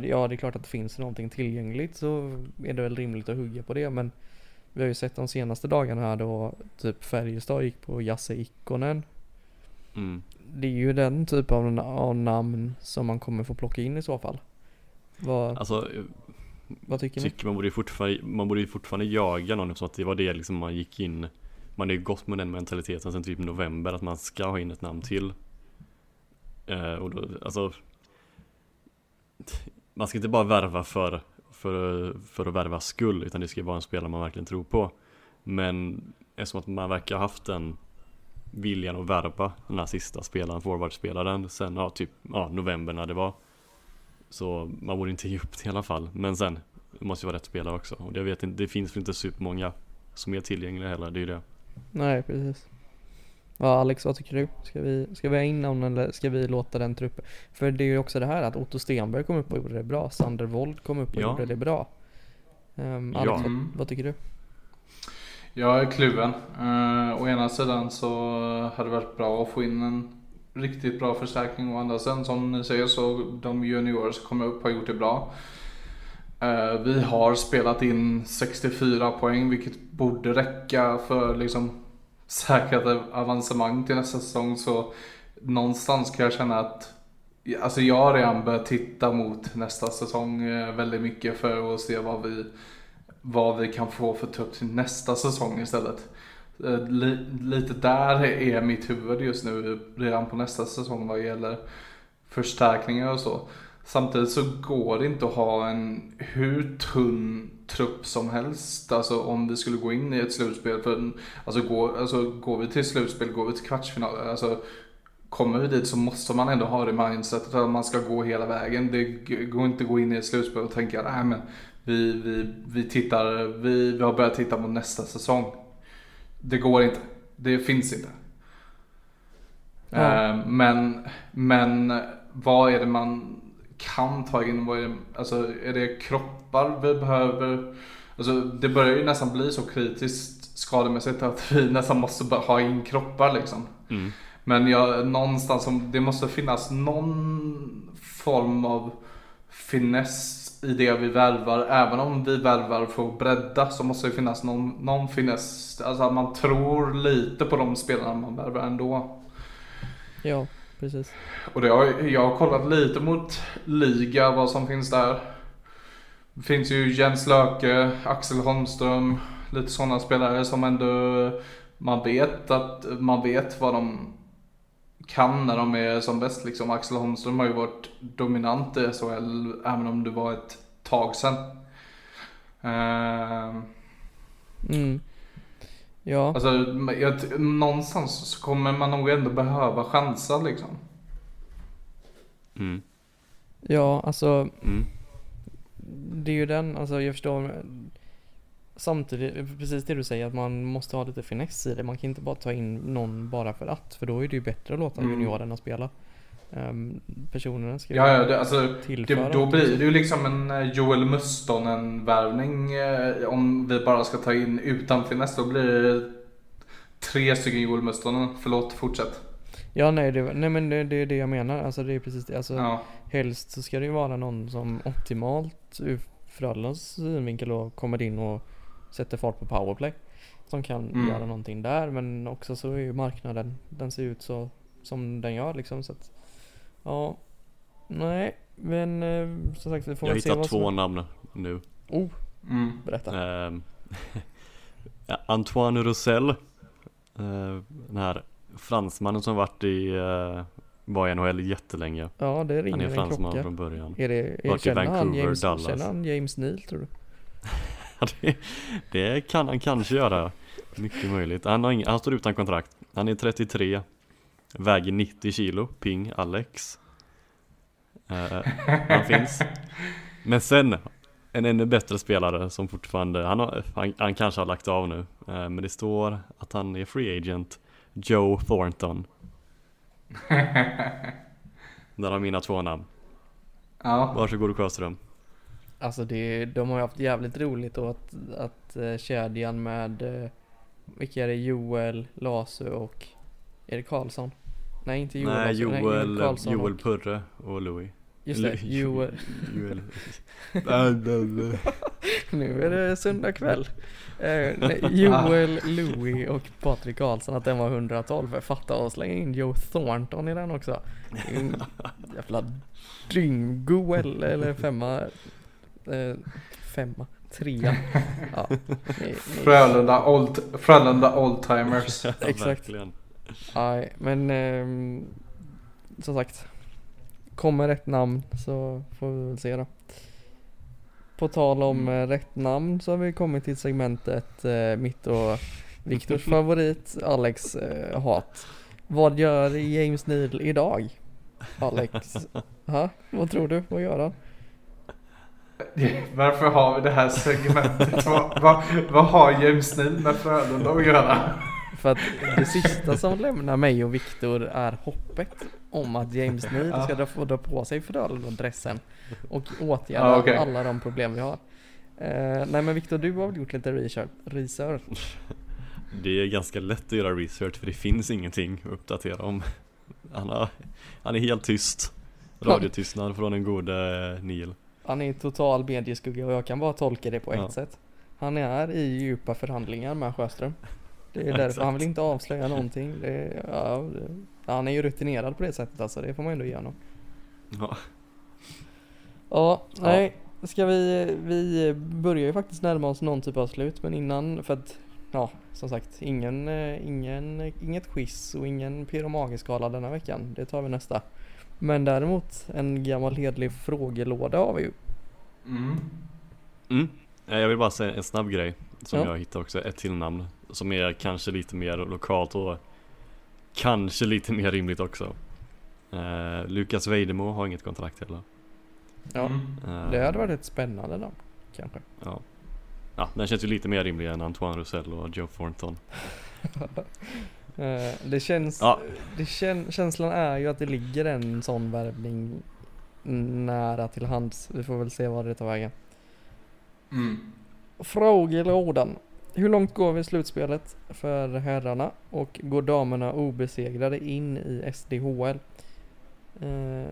ja det är klart att det finns någonting tillgängligt så är det väl rimligt att hugga på det men vi har ju sett de senaste dagarna här då typ Färjestad gick på Jasse Ikonen. mm. Det är ju den typ av namn som man kommer få plocka in i så fall. Vad, alltså vad tycker ni? tycker man borde fortfarande, man borde ju fortfarande jaga någon eftersom att det var det liksom man gick in Man har ju gått med den mentaliteten sen typ november att man ska ha in ett namn till eh, Och då, alltså Man ska inte bara värva för, för, för att värva skull utan det ska vara en spelare man verkligen tror på Men eftersom att man verkar ha haft den viljan att värva den här sista spelaren, forwardspelaren sen ja, typ ja, november när det var. Så man borde inte ge upp det i alla fall. Men sen det måste ju vara rätt spelare också. Och jag vet inte, det finns väl inte supermånga som är tillgängliga heller, det är ju det. Nej, precis. Ja, Alex, vad tycker du? Ska vi, ska vi ha in någon eller ska vi låta den truppen? För det är ju också det här att Otto Stenberg kom upp och gjorde det bra. Sander Wold kom upp och Ja. gjorde det bra. Um, Alex, Ja. vad, vad tycker du? Jag är kluven. Uh, å ena sidan så hade det varit bra att få in en riktigt bra förstärkning. och andra sen som ni säger så de juniorer som kommer upp har gjort det bra. Eh, vi har spelat in 64 poäng vilket borde räcka för liksom säkrat avancemang till nästa säsong. Så någonstans kan jag känna att Alltså jag har redan börjat titta mot nästa säsong eh, väldigt mycket för att se vad vi vad vi kan få för trupp till nästa säsong istället. Eh, li, lite där är mitt huvud just nu redan på nästa säsong vad gäller förstärkningar och så. Samtidigt så går det inte att ha en hur tunn trupp som helst. Alltså om vi skulle gå in i ett slutspel. För, alltså, går, alltså går vi till slutspel, går vi till kvartsfinal. Alltså, kommer vi dit så måste man ändå ha det mindsetet att man ska gå hela vägen. Det går inte att gå in i ett slutspel och tänka nej men vi, vi, vi, tittar, vi, vi har börjat titta på nästa säsong. Det går inte. Det finns inte. Ja. Eh, Men, men vad är det man kan ta in? Vad är, det, alltså, är det kroppar vi behöver? Alltså, det börjar ju nästan bli så kritiskt skademässigt att vi <laughs> nästan måste ha in kroppar liksom. Mm. Men jag, någonstans det måste finnas någon form av finess i det vi värvar. Även om vi värvar för att bredda så måste det finnas någon, någon finess. Alltså att man tror lite på de spelarna man värvar ändå. Ja, precis. Och det har, jag har kollat lite mot liga, vad som finns där. Det finns ju Jens Löke, Axel Holmström, lite sådana spelare som ändå man vet att man vet vad de kan när de är som bäst. Liksom. Axel Holmström har ju varit dominant i SHL även om det var ett tag sedan. Ehm, Mm. Ja, alltså, jag, någonstans så kommer man nog ändå behöva chansa liksom. Mm. ja, alltså Mm. det är ju den, alltså jag förstår Samtidigt, precis det du säger att man måste ha lite finess i det. Man kan inte bara ta in någon bara för att. För då är det ju bättre att låta Mm. juniorerna spela. Um, personerna ska Ja, ja det, alltså, Det, då blir det ju liksom en eh, Joel Mustonen värvning eh, om vi bara ska ta in utan finess. Då blir det tre stycken Joel Mustonen. Förlåt, fortsätt. Ja nej, det, nej men det, det är det jag menar. Alltså det är precis det. Alltså, Ja. Helst så ska det ju vara någon som optimalt ur Frölundas synvinkel kommer in och sätter fart på powerplay. Som kan Mm. göra någonting där men också så är ju marknaden, den ser ut så som den gör liksom så att Ja Nej men eh, som sagt vi får Jag se hittar två som namn nu. Oh, Mm. berätta. <laughs> Ja, Antoine Roussel. eh, den här fransmannen som varit i, uh, var i NHL jättelänge. Ja det Han ringer är en fransman klocka. från början. Är det, är, känner, han Vancouver, James, Dallas. känner han James Neal tror du? <laughs> <laughs> Det, det kan han kanske göra. Mycket möjligt. Han, har ing, han står utan kontrakt. Han är 33. Väger 90 kilo. Ping Alex. Eh, han finns. Men sen en ännu bättre spelare som fortfarande, han, har, han, han kanske har lagt av nu. Eh, men det står att han är free agent. Joe Thornton. <laughs> Där har mina två namn. Ja. Varsågod Sjöström. Alltså det, de har ju haft jävligt roligt och att, att uh, kedjan med, uh, vilka är det? Joel, Lasu och, det Karlsson? Nej inte Joel Nej, Lasu, Joel, Karlsson Joel och, Purre och Louis. Just det, <laughs> Joel. Joel. <laughs> Nu är det söndag kväll. Eh, nej, Joel, Louis och Patrik Karlsson att den var 112. Fatta att slänga in Joe Thornton i den också. <laughs> Jävla dyngo eller femma. Eh, femma. Trea. <laughs> Ja, Frölunda Old, Frölunda Oldtimers. <laughs> Ja, <laughs> Exakt. nej, men ehm, som sagt. Kommer ett namn så får vi väl se då. På tal om Mm. eh, rätt namn så har vi kommit till segmentet eh, mitt och Viktors favorit Alex eh, hat. Vad gör James Neal idag? Alex? Ha? Vad tror du? Vad gör han? <laughs> Varför har vi det här segmentet? vad, vad, vad har James Neal med Frölunda att göra? För att det sista som lämnar mig och Viktor är hoppet om att James <laughs> Neal ska dra, få dra på sig Frölunda-dressen och <laughs> åtgärda Ja, okej. alla de problem vi har. Eh, nej men Viktor, du har väl gjort lite research? research. Det är ganska lätt att göra research för det finns ingenting att uppdatera om. Han, har, han är helt tyst. Radiotystnad från den gode Neil. Han är i total medieskugga och jag kan bara tolka det på ett Ja. sätt. Han är i djupa förhandlingar med Sjöström. Det är <laughs> därför han vill inte avslöja någonting. Det ja, det, han är ju rutinerad på det sättet alltså, det får man ändå ge honom. Ja, Ja, nej. Ska vi, vi börjar ju faktiskt närma oss någon typ av slut men innan för att Ja, som sagt ingen, eh, ingen, inget quiz och ingen Pyro Magiskala denna veckan. Det tar vi nästa. Men däremot en gammal hedlig frågelåda har vi ju. Mm. Mm. Eh, Jag vill bara säga en snabb grej som Ja. jag hittade också, ett till namn som är kanske lite mer lokalt och kanske lite mer rimligt också. Eh, Lukas Vejdemo har inget kontrakt heller. Ja, Mm. Det hade varit ett spännande namn kanske. Ja. ja, den känns ju lite mer rimlig än Antoine Roussel och Joe Thornton. <laughs> Eh, det känns, Ja. det kän, känslan är ju att det ligger en sån värvning nära till hands. Vi får väl se vad det tar vägen. Mm. Frågelådan. Hur långt går vi i slutspelet för herrarna och går damerna obesegrade in i SDHL? Eh,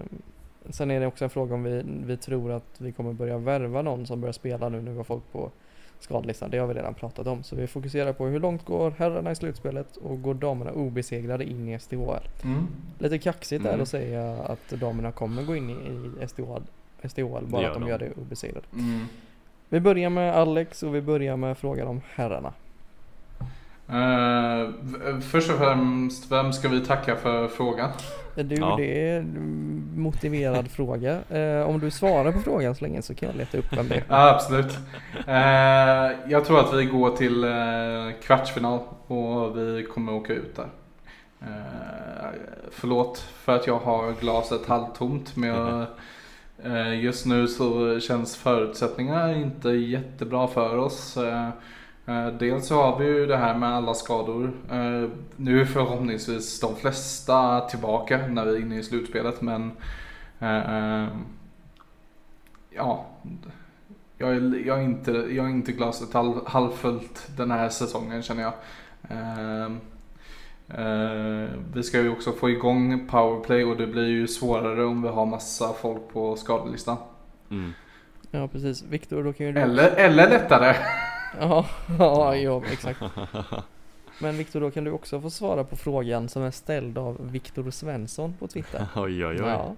sen är det också en fråga om vi, vi tror att vi kommer börja värva någon som börjar spela nu när vi har folk på skadelistan. Det har vi redan pratat om. Så vi fokuserar på hur långt går herrarna i slutspelet och går damerna obesegrade in i SDHL? Mm. Lite kaxigt är Mm. det att säga att damerna kommer gå in i, SDHL, SDHL bara att de de. gör det obesegrade. Mm. Vi börjar med Alex och vi börjar med frågan om herrarna. V- först och främst, vem ska vi tacka för frågan? Du, Ja. det är en motiverad fråga. Eh, om du svarar på frågan så länge så kan jag leta upp vem det är. Ja, absolut. Eh, jag tror att vi går till kvartsfinal och vi kommer åka ut där. Förlåt för att jag har glaset halvtomt men jag, just nu så känns förutsättningarna inte jättebra för oss. Eh, dels så har vi ju det här med alla skador. Eh, nu är förhoppningsvis de flesta tillbaka när vi är inne i slutspelet men eh, ja, jag är, jag är, inte, jag är inte glaset halv, halvfullt den här säsongen känner jag. Vi ska ju också få igång powerplay och det blir ju svårare om vi har massa folk på skadelistan. Mm. Ja precis. Viktor, då kan ju du... Eller, eller lättare. <laughs> <laughs> Ja, ja, ja, exakt. Men Viktor, då kan du också få svara på frågan som är ställd av Viktor Svensson på Twitter. <laughs> oj oj oj. Ja,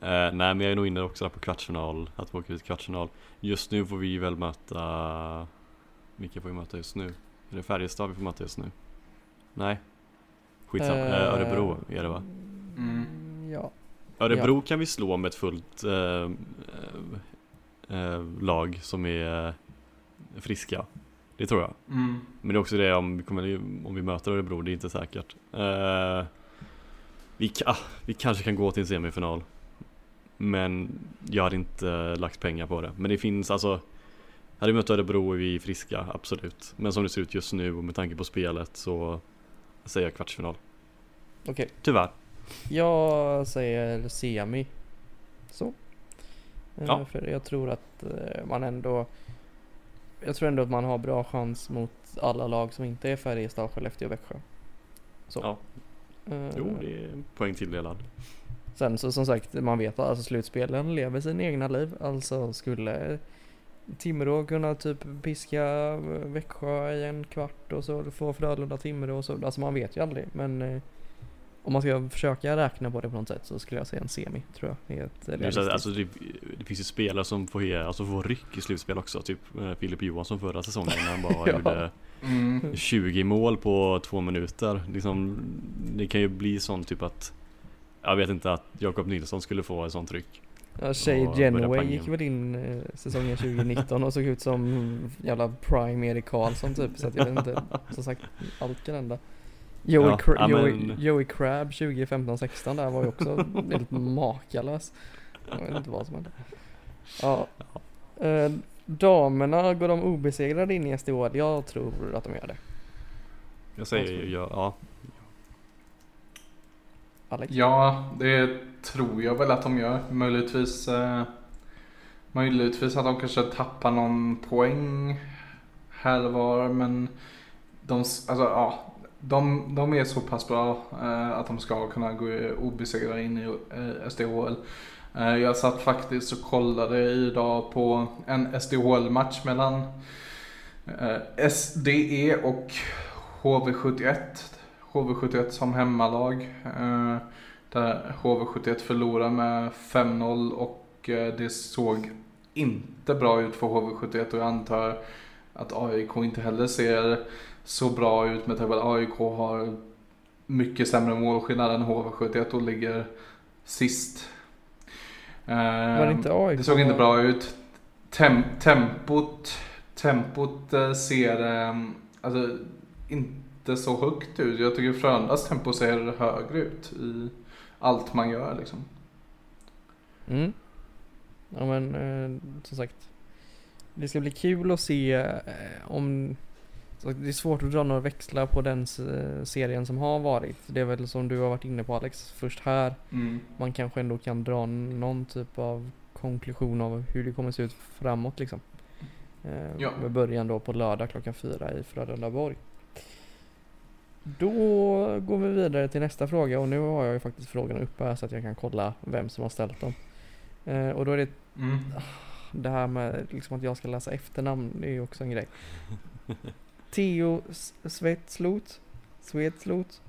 Eh, nej men jag är nog inne också där på kvartsfinal, att vi åker ut i kvartsfinal. Just nu får vi väl möta, vilka får vi möta just nu? Är det Färjestad vi får möta just nu? Nej. Skitsamma, eh, Eh, Örebro är det va? Mm. ja. Örebro kan vi slå med ett fullt lag som är friska. Det tror jag. Mm. Men det är också det om vi, kommer, om vi möter Örebro, det är inte säkert. Eh, vi, ah, vi kanske kan gå till en semifinal. Men jag hade inte lagt pengar på det. Men det finns alltså Hade vi mött Örebro är vi friska, absolut. Men som det ser ut just nu och med tanke på spelet så säger jag kvartsfinal. Okej. Tyvärr. Jag säger semi. Så. Eh, Ja. För jag tror att eh, man ändå Jag tror ändå att man har bra chans mot alla lag som inte är Färjestad, Skellefteå och Växjö. Så. Ja. Eh, Jo, det är poäng tilldelad. Sen så som sagt, man vet att alltså, slutspelen lever sina egna liv. Alltså skulle Timrå kunna typ piska Växjö i en kvart och så får Frölunda Timrå och så. Alltså man vet ju aldrig. Men eh, om man ska försöka räkna på det på något sätt så skulle jag säga en semi tror jag. Är Det, alltså, det, det finns ju spelare som får, alltså, får ryck i slutspel också. Typ eh, Filip Johansson förra säsongen när han bara <laughs> Ja. gjorde Mm. 20 mål på två minuter. Liksom, det kan ju bli sånt typ att Jag vet inte att Jakob Nilsson skulle få ett sånt tryck. Ja, Shay panga. gick väl in eh, säsongen 2019 och såg ut som jävla prime Erik Karlsson typ. Så att jag vet inte, som sagt, allt kan hända. Joey, Ja, Cra- Joey, men- Joey Crab 2015-16 där var ju också <laughs> helt makalös. Jag vet inte vad som hände. Ja. Eh, damerna, går de obesegrade in i SDHL? Jag tror att de gör det. Jag säger ju ja, ja. Alex? Ja, det tror jag väl att de gör. Möjligtvis, eh, möjligtvis att de kanske tappar någon poäng här och var. Men de, alltså, ja, de, de är så pass bra eh, att de ska kunna gå obesegrade in i eh, SDHL. Eh, jag satt faktiskt och kollade idag på en SDHL-match mellan eh, SDE och HV71. HV71 som hemmalag. Eh, där HV71 förlorade med 5-0 och eh, det såg inte bra ut för HV71 och jag antar att AIK inte heller ser så bra ut med tanke på att AIK har mycket sämre målskillnad än HV71 och ligger sist. Var det inte AIK? det såg inte bra ut. Tem tempot tempot eh, ser eh, alltså, inte så högt ut. Jag tycker Frölundas tempo ser högre ut i allt man gör liksom. Mm. Ja men eh, som sagt. Det ska bli kul att se eh, om så Det är svårt att dra några växlar på den serien som har varit. Det är väl som du har varit inne på Alex, först här Mm. man kanske ändå kan dra någon typ av konklusion av hur det kommer se ut framåt liksom. Eh, Ja. Med början då på lördag klockan fyra i Frölundaborg. Då går vi vidare till nästa fråga och nu har jag ju faktiskt frågorna uppe här så att jag kan kolla vem som har ställt dem. Eh, och då är det Mm. det här med liksom att jag ska läsa efternamn, det är ju också en grej. <laughs> Theo Svetslot, Svetslot.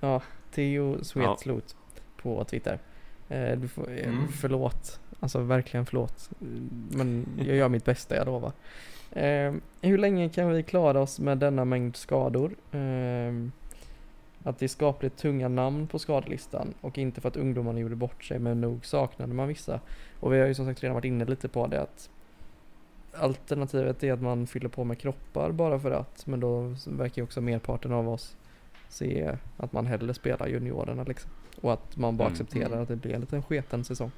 Ja, Theo Svetslot på Twitter. Eh, du får, eh, Mm. Förlåt, alltså verkligen förlåt. Men jag gör mitt bästa, jag lovar. Eh, hur länge kan vi klara oss med denna mängd skador? Eh, att det är skapligt tunga namn på skadelistan och inte för att ungdomarna gjorde bort sig men nog saknade man vissa. Och vi har ju som sagt redan varit inne lite på det att alternativet är att man fyller på med kroppar bara för att men då verkar ju också merparten av oss se att man hellre spelar juniorerna liksom. Och att man bara Mm. accepterar Mm. att det blir en liten sketen säsong.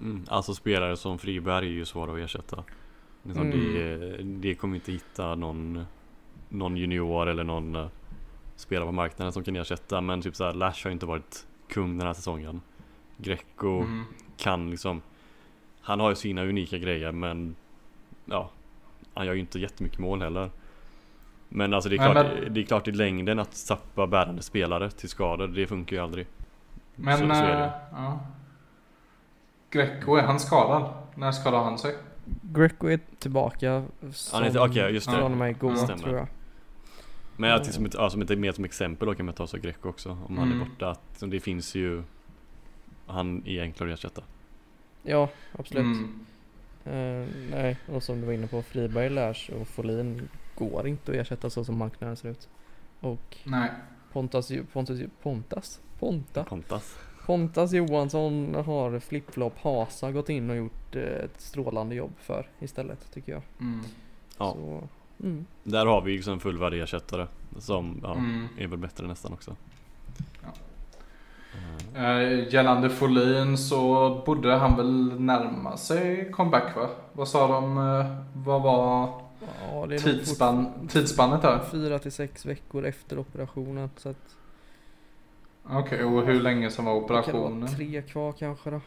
Mm, alltså spelare som Friberg är ju svåra att ersätta. Liksom Mm. det, det kommer inte hitta någon, någon junior eller någon eh, spelare på marknaden som kan ersätta. Men typ såhär, Lash har inte varit kung den här säsongen. Greco Mm. kan liksom Han har ju sina unika grejer men Ja Han gör ju inte jättemycket mål heller Men alltså det är Nej, klart, men- det är klart i längden att tappa bärande spelare till skador Det funkar ju aldrig Men, så, så eh, ja. Greco, är han skadad? När skadade han sig? Greco är tillbaka Han är okej, just det. från och med igår Stämmer. tror jag. Men jag till som ett, ja, som ett, mer som exempel då kan man ta så Greco också Om han är Mm. borta att det finns ju Han är enklare att ersätta Ja, absolut. Mm. Eh, nej, och som du var inne på, Friberg, Lars och Folin går inte att ersätta så som marknaden ser ut. Och Nej. Pontas, Pontus, Pontas? Ponta? Pontas Pontas Johansson har flip-flop Hasa gått in och gjort eh, ett strålande jobb för istället tycker jag. Mm. Ja. Så, mm. Där har vi ju liksom fullvärdig ersättare Som ja, Mm. är väl bättre nästan också. Eh, gällande Folin så borde han väl närma sig comeback va? Vad sa de? Eh, vad var Ja, tidsspann, tidsspannet där? fyra till sex veckor efter operationen. Så att Okej, och hur länge som var det kan vara operationen? tre kvar kanske då.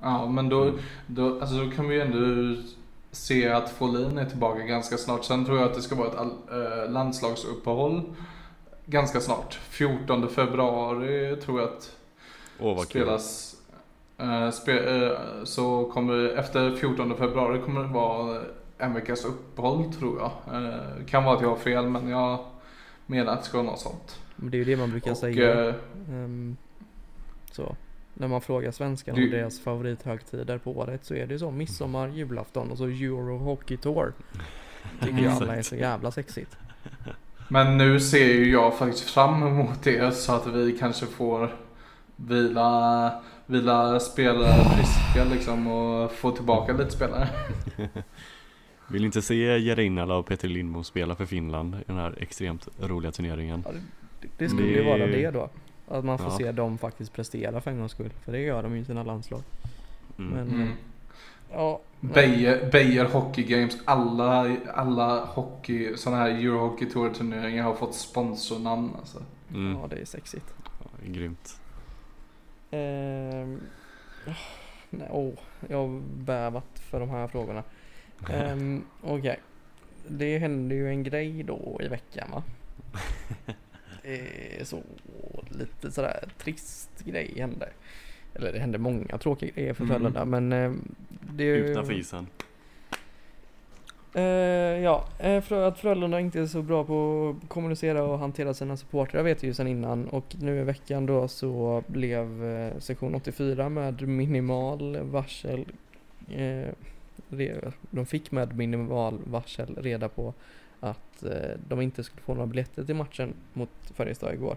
Ja, men då, då, alltså då kan vi ju ändå se att Folin är tillbaka ganska snart. Sen tror jag att det ska vara ett all, eh, landslagsuppehåll ganska snart. 14 februari tror jag att kul spelas. Eh, spe, eh, så kommer efter 14 februari kommer det vara en veckas uppehåll tror jag. Eh, kan vara att jag har fel men jag menar att det ska vara något sånt. Men det är ju det man brukar Och, säga. Ehm, så. När man frågar svenskarna om deras favorithögtider på året så är det ju så midsommar, julafton och så Euro Hockey Tour. <laughs> Tycker ju alla är så jävla sexigt. Men nu ser ju jag faktiskt fram emot det så att vi kanske får vila vila spelare friska liksom och få tillbaka lite spelare. <laughs> Vill inte se Jerinala och Peter Lindbom spela för Finland i den här extremt roliga turneringen. Ja, det, det skulle ju Det- vara det då. Att man får Ja. se dem faktiskt prestera för en gångs skull. För det gör de ju i sina landslag. Mm. Men Mm. Ja. Beijer, Beijer Hockey Games, alla, alla hockey, sådana här Eurohockey Tour turneringar har fått sponsornamn alltså. Mm. Ja det är sexigt. Ja, grymt. Ehm, nej, åh, jag har bävat för de här frågorna. Um, <laughs> Okej. Det hände ju en grej då i veckan va? <laughs> Eh, så lite sådär trist grej hände. Eller det hände många tråkiga grejer för Mm. Frölunda men ehm, det... Utanför isen. Eh, ja, eh, för att Frölunda inte är så bra på att kommunicera och hantera sina supportrar vet vi ju sedan innan och nu i veckan då så blev eh, sektion 84 med minimal varsel eh, de fick med minimal varsel reda på att eh, de inte skulle få några biljetter till matchen mot Färjestad igår.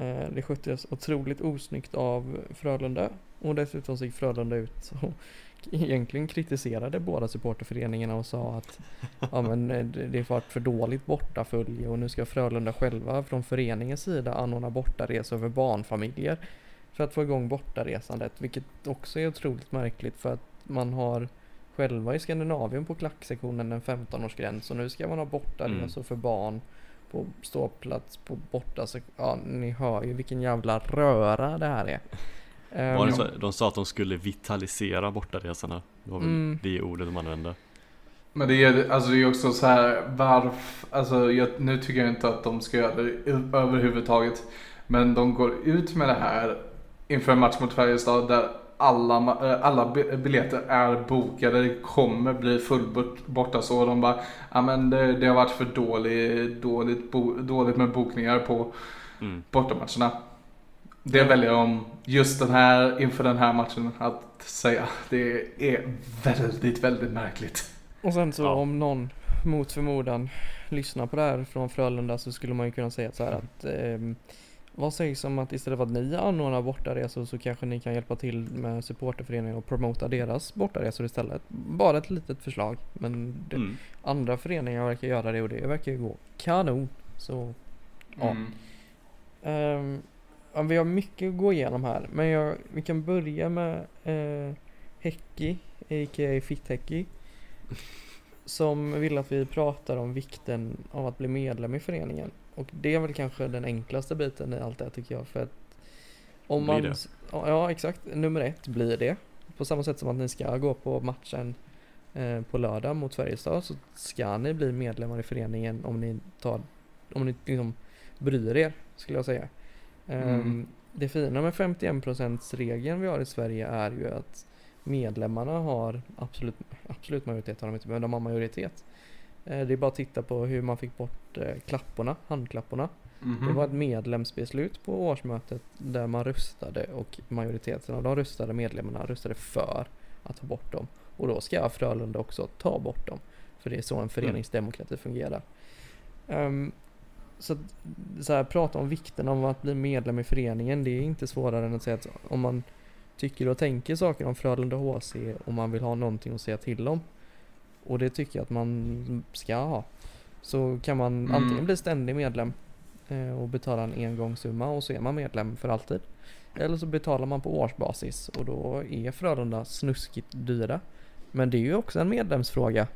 Eh, det sköttes otroligt osnyggt av Frölunda. Och dessutom så gick Frölunda ut <laughs> och egentligen kritiserade båda supporterföreningarna och sa att ja, men eh, det varit för dåligt bortafölje och nu ska Frölunda själva från föreningens sida anordna bortaresor för barnfamiljer för att få igång bortaresandet vilket också är otroligt märkligt för att man har själva i Skandinavien på klacksektionen en 15-årsgräns och nu ska man ha bortaresor för barn på ståplats på borta ja ni hör ju vilken jävla röra det här är. Var det Ehm, så, de sa att de skulle vitalisera bortaresorna. Det var väl Mm. det ordet de använde. Men det är, alltså det är också så här, varför, alltså jag, nu tycker jag inte att de ska göra det överhuvudtaget. Men de går ut med det här inför en match mot Färjestad där alla, äh, alla bi- biljetter är bokade, det kommer bli fullbort borta så. De bara, ja men det, det har varit för dåligt, dåligt, bo, dåligt med bokningar på Mm. bortamatcherna. Det väljer de just den här, inför den här matchen att säga. Det är väldigt, väldigt märkligt. Och sen så Ja. om någon mot förmodan lyssnar på det här från Frölunda så skulle man ju kunna säga så här att ehm, vad sägs om att istället för att ni anordnar bortaresor så kanske ni kan hjälpa till med supporterföreningen och promota deras bortaresor istället. Bara ett litet förslag men det, Mm. andra föreningar verkar göra det och det verkar ju gå kanon. Så ja. Mm. Ja, vi har mycket att gå igenom här, men jag, vi kan börja med uh, Häcki, a.k.a. Fitthäcki. <laughs> Som vill att vi pratar om vikten av att bli medlem i föreningen. Och det är väl kanske den enklaste biten i allt det här tycker jag. För att om Blir man, det? Ja, exakt, nummer ett blir det. På samma sätt som att ni ska gå på matchen eh, på lördag mot Färjestad så ska ni bli medlemmar i föreningen om ni tar, om ni liksom bryr er skulle jag säga. Ehm, Mm. Det fina med 51% regeln vi har i Sverige är ju att medlemmarna har absolut, absolut majoritet har de inte, men de har majoritet. Eh, Det är bara att titta på hur man fick bort eh, klapporna, handklapporna. Mhm. Det var ett medlemsbeslut på årsmötet där man röstade och majoriteten av de röstade medlemmarna röstade för att ta bort dem. Och då ska Frölunda också ta bort dem. För det är så en föreningsdemokrati fungerar. Ehm, så, så här, prata om vikten av att bli medlem i föreningen, det är inte svårare än att säga att om man tycker och tänker saker om Frölunda HC och man vill ha någonting att säga till om. Och det tycker jag att man ska ha. Så kan man Mm. antingen bli ständig medlem eh, och betala en engångssumma och så är man medlem för alltid. Eller så betalar man på årsbasis och då är Frölunda snuskigt dyra. Men det är ju också en medlemsfråga.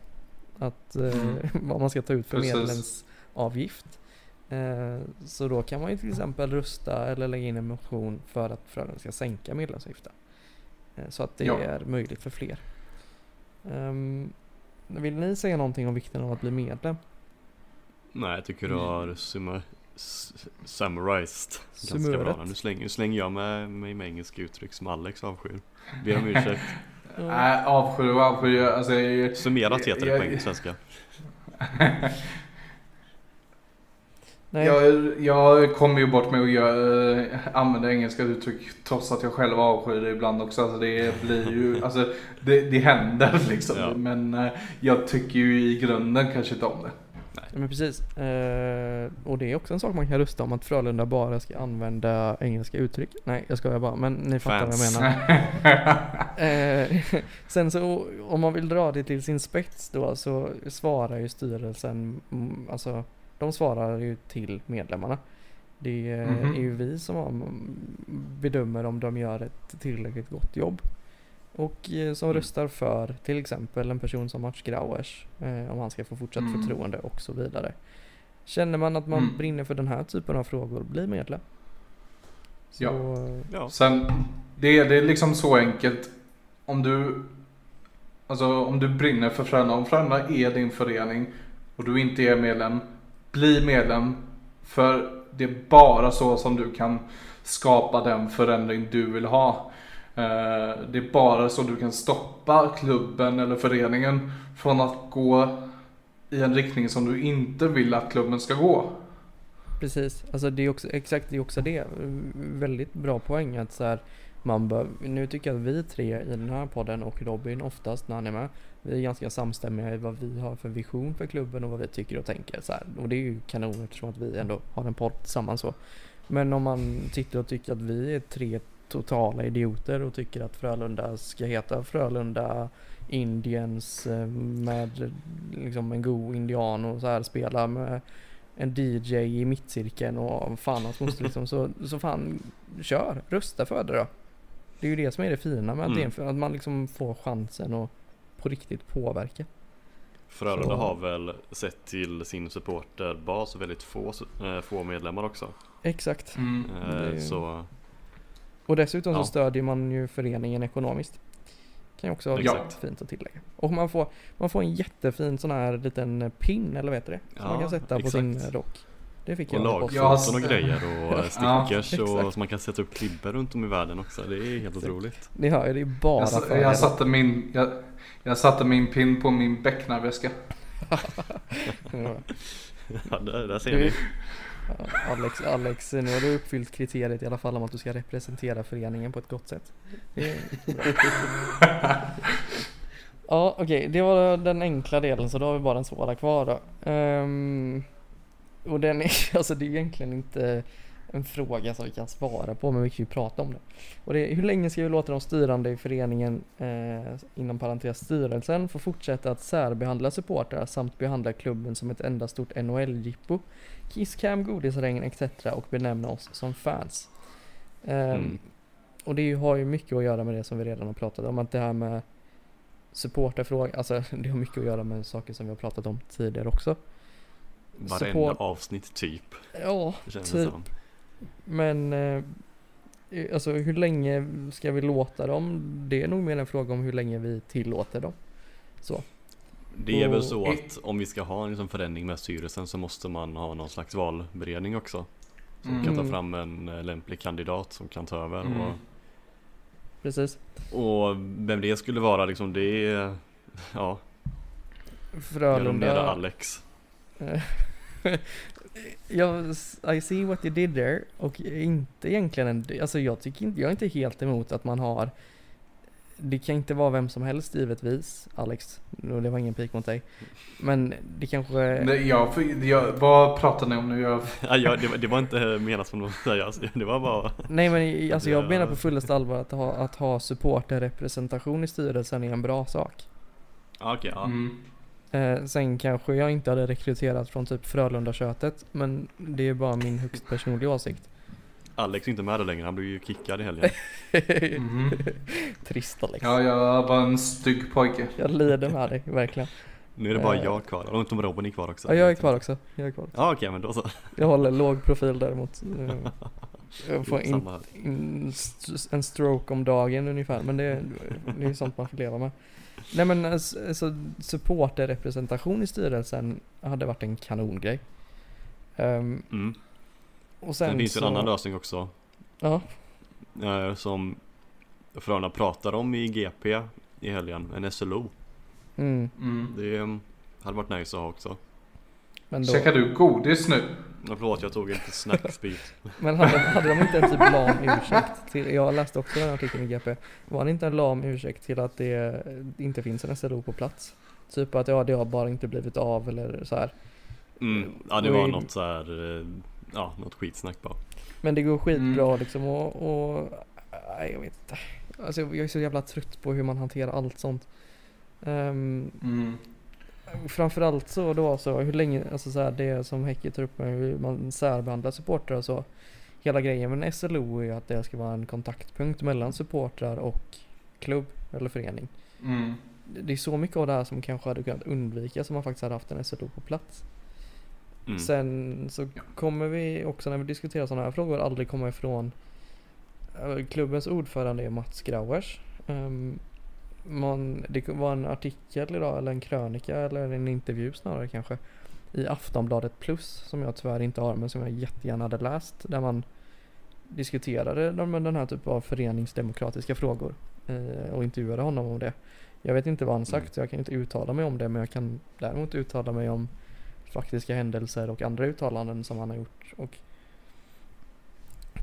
Att eh, Mm. <laughs> vad man ska ta ut för Precis. medlemsavgift. Eh, så då kan man ju till exempel rösta eller lägga in en motion för att Frölunda ska sänka medlemsavgiften. Så att det Ja. är möjligt för fler. Vill ni säga någonting om vikten av att bli medlem? Nej, jag tycker du har summa, summarized ganska bra. Nu slänger, slänger jag med mig med engelska uttryck som Alex avskyr. Ber om ursäkt. <laughs> Nej, avsky och avsky. Alltså, Summerat heter det på svenska. <laughs> Nej, Jag, jag kommer ju bort med att göra, äh, använda engelska uttryck trots att jag själv avskyr det ibland också. Alltså det blir ju, <laughs> alltså det, det händer liksom. Ja. Men äh, jag tycker ju i grunden kanske inte om det. Nej, men precis. Eh, och det är också en sak man kan rösta om att Frölunda bara ska använda engelska uttryck. Nej, jag skojar bara, men ni fattar Fans. vad jag menar. <laughs> Eh, <laughs> sen så om man vill dra det till sin spets då så svarar ju styrelsen, mm, alltså de svarar ju till medlemmarna. Det är, Mhm. är ju vi som bedömer om de gör ett tillräckligt gott jobb. Och eh, som Mm. röstar för till exempel en person som Mats Grauers, eh, om han ska få fortsatt Mm. förtroende och så vidare. Känner man att man Mm. brinner för den här typen av frågor, bli medlem. Så, Ja. Ja. Sen, det, är- det är liksom så enkelt. Om du, alltså om du brinner för Frölunda, om Frölunda är din förening och du inte är medlem, bli medlem. För det är bara så som du kan skapa den förändring du vill ha. Eh, det är bara så du kan stoppa klubben eller föreningen från att gå i en riktning som du inte vill att klubben ska gå. Precis, alltså det är också, exakt det är också det. Väldigt bra poäng att så här, man bör, nu tycker jag att vi tre i den här podden och Robin oftast när han är med, vi är ganska samstämmiga i vad vi har för vision för klubben och vad vi tycker och tänker. Så här. Och det är ju kanon eftersom att vi ändå har en podd tillsammans så. Men om man sitter och tycker att vi är tre totala idioter och tycker att Frölunda ska heta Frölunda Indians eh, med liksom en god indian och så här spela med en DJ i mittcirkeln och fan hans moster liksom så, så fan kör, rösta för det då. Det är ju det som är det fina med att, Mm. det, för att man liksom får chansen att på riktigt påverka. Frölunda har väl sett till sin supporterbas väldigt få, eh, få medlemmar också. Exakt. Eh, Det- Så Och dessutom Ja. så stödjer man ju föreningen ekonomiskt. Kan ju också vara Exakt. fint att tillägga. Och man får, man får en jättefin sån här liten pin eller vad heter det? Som man Ja, kan sätta på exakt. sin rock. Det fick och jag av lagfoton. <laughs> Ja, och grejer och Ja, stickers och exakt. så man kan sätta upp klibbor runt om i världen också. Det är helt Exakt. otroligt. Ni hör ju, det är bara Jag, fördelar. jag, satte min, jag, jag satte min pin på min becknarväska. Ja. <laughs> Ja, där, där ser Du- ni. Ja, Alex, Alex, nu har du uppfyllt kriteriet i alla fall om att du ska representera föreningen på ett gott sätt. <laughs> Ja, okej, det var den enkla delen så då har vi bara den svåra kvar då. Ehm, och den är, <laughs> alltså det är egentligen inte en fråga som vi kan svara på men vi kan ju prata om det. Och det är hur länge ska vi låta de styrande i föreningen, eh, inom parentes styrelsen, få fortsätta att särbehandla supportrar samt behandla klubben som ett enda stort NHL-jippo? Kisscam, godisregn etc. och benämna oss som fans. Ehm, Mm. Och det har ju mycket att göra med det som vi redan har pratat om, att det här med supporterfråga, alltså <laughs> det har mycket att göra med saker som vi har pratat om tidigare också. Varenda Support- avsnitt typ. Ja, Typ. som. men eh, alltså hur länge ska vi låta dem? Det är nog mer en fråga om hur länge vi tillåter dem. Så. Det är väl så att om vi ska ha en liksom förändring med styrelsen så måste man ha någon slags valberedning också. Som kan ta Mm. fram en eh, lämplig kandidat som kan ta över. Mm. Och, Precis. och vem det skulle vara liksom det är Ja, mer och mer Frölunda. Alex. <laughs> jag, I see what you did there och inte egentligen en, alltså jag tycker inte, jag är inte helt emot att man har det kan inte vara vem som helst givetvis, Alex. Det var ingen pik mot dig. Men det kanske... Nej, jag, jag, vad pratar ni om nu? Jag, <laughs> Ja, det, var, det var inte menat som något seriöst. Det var bara Nej men alltså jag Ja. menar på fullaste allvar att ha, att ha supporterrepresentation i styrelsen är en bra sak. Ja, okej, ja. mm. Eh, sen kanske jag inte hade rekryterat från typ Frölunda-köttet, men det är bara min högst personliga åsikt. Alex är inte med där längre, han blev ju kickad i helgen. <laughs> Mhm. Trist Alex. Ja, jag var en stygg pojke. Jag lider med dig, verkligen. Nu är det bara Eh. jag kvar, och inte om Robin är kvar också. Ja, jag är kvar också. Jag är kvar. Ja okej, men då så. Jag håller låg profil däremot. Eh, <laughs> Jag får in, in, en stroke om dagen ungefär, men det, det är ju sånt man får leva med. Nej men alltså, supporterrepresentation i styrelsen hade varit en kanongrej. Ehm, Mm. och Sen det finns så, en annan lösning också. Ja, eh, Som Frölunda pratar om i GP i helgen, en SLO. mm, Mm. Det eh, hade varit nice att ha också. Men då, Käkar du godis nu? Ja, förlåt, jag tog liten snacksbit. men hade, hade de inte en typ lam ursäkt till, jag läste också den artikeln i GP, var det inte en lam ursäkt till att det inte finns en SLO på plats? Typ att ja, det har bara inte blivit av eller så här. Mm. Ja det var i- något så här, eh, ja något skitsnack bara. Men det går skitbra Mm. liksom och, och nej, jag vet inte. Alltså jag är så jävla trött på hur man hanterar allt sånt. Um, Mm. Framförallt så då så hur länge, alltså så här, det som Häcke tar upp med hur man särbehandlar supportrar och så. Hela grejen med SLO är ju att det ska vara en kontaktpunkt mellan supportrar och klubb eller förening. Mm. Det är så mycket av det här som kanske hade kunnat undvikas om man faktiskt hade haft en SLO på plats. Mm. Sen så Ja. kommer vi också när vi diskuterar sådana här frågor aldrig komma ifrån eh, klubbens ordförande är Mats Grauers. Ehm, man, det var en artikel idag eller en krönika eller en intervju snarare kanske i Aftonbladet plus som jag tyvärr inte har men som jag jättegärna hade läst där man diskuterade de, den här typen av föreningsdemokratiska frågor eh, och intervjuade honom om det. Jag vet inte vad han sagt så jag kan inte uttala mig om det men jag kan däremot uttala mig om faktiska händelser och andra uttalanden som han har gjort. Och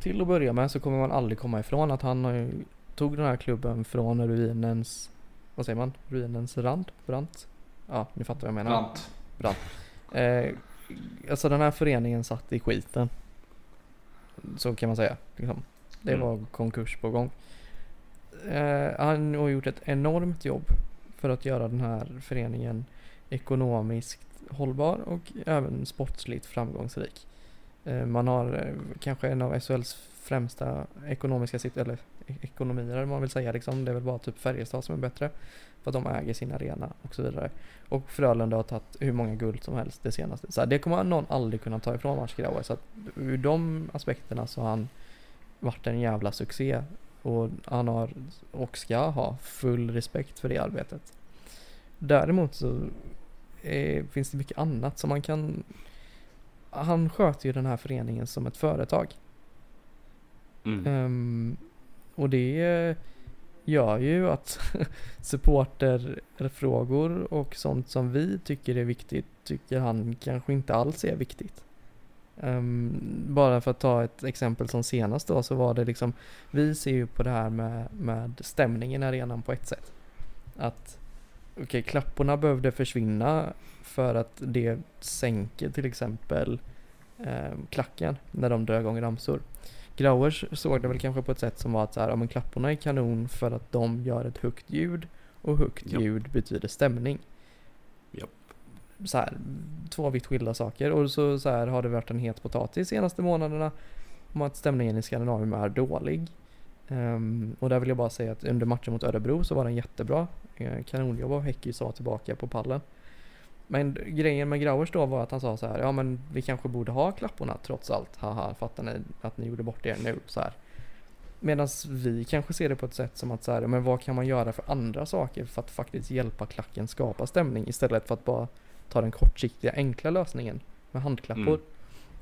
till att börja med så kommer man aldrig komma ifrån att han har tog den här klubben från ruinens, vad säger man, ruinens rand, brant? Ja, ni fattar vad jag menar. Brant. Eh, alltså den här föreningen satt i skiten. Så kan man säga. Liksom. Det Mm. var konkurs på gång. Eh, han har gjort ett enormt jobb för att göra den här föreningen ekonomiskt hållbar och även sportsligt framgångsrik. Eh, man har eh, kanske en av SHLs främsta ekonomiska eller ekonomier eller vad man vill säga liksom. Det är väl bara typ Färjestad som är bättre. För att de äger sin arena och så vidare. Och Frölunda har tagit hur många guld som helst det senaste. Så här, det kommer någon aldrig kunna ta ifrån Mats Grauer. Så att ur de aspekterna så har han varit en jävla succé. Och han har och ska ha full respekt för det arbetet. Däremot så eh, finns det mycket annat som man kan Han sköter ju den här föreningen som ett företag. Mm. Ehm, och det eh, gör ju att <laughs> supporterfrågor och sånt som vi tycker är viktigt tycker han kanske inte alls är viktigt. Um, bara för att ta ett exempel som senast då så var det liksom Vi ser ju på det här med, med stämningen i arenan på ett sätt. Att okej, klapporna behövde försvinna för att det sänker till exempel um, klacken när de drar igång ramsor. Grauers såg det väl kanske på ett sätt som var att så här, ja, men klapporna är kanon för att de gör ett högt ljud och högt Japp. ljud betyder stämning. Japp. Så här, två vitt skilda saker och så, så här har det varit en het potatis de senaste månaderna om att stämningen i Skandinavien är dålig. Ehm, och där vill jag bara säga att under matchen mot Örebro så var den jättebra. Uh, kanonjobb av Häcki sa tillbaka på pallen. Men grejen med Grauers då var att han sa så här, ja men vi kanske borde ha klapporna trots allt. Haha, fattar ni att ni gjorde bort er nu? Så här. Medan vi kanske ser det på ett sätt som att så här, men vad kan man göra för andra saker för att faktiskt hjälpa klacken skapa stämning istället för att bara ta den kortsiktiga enkla lösningen med handklappor. Mm.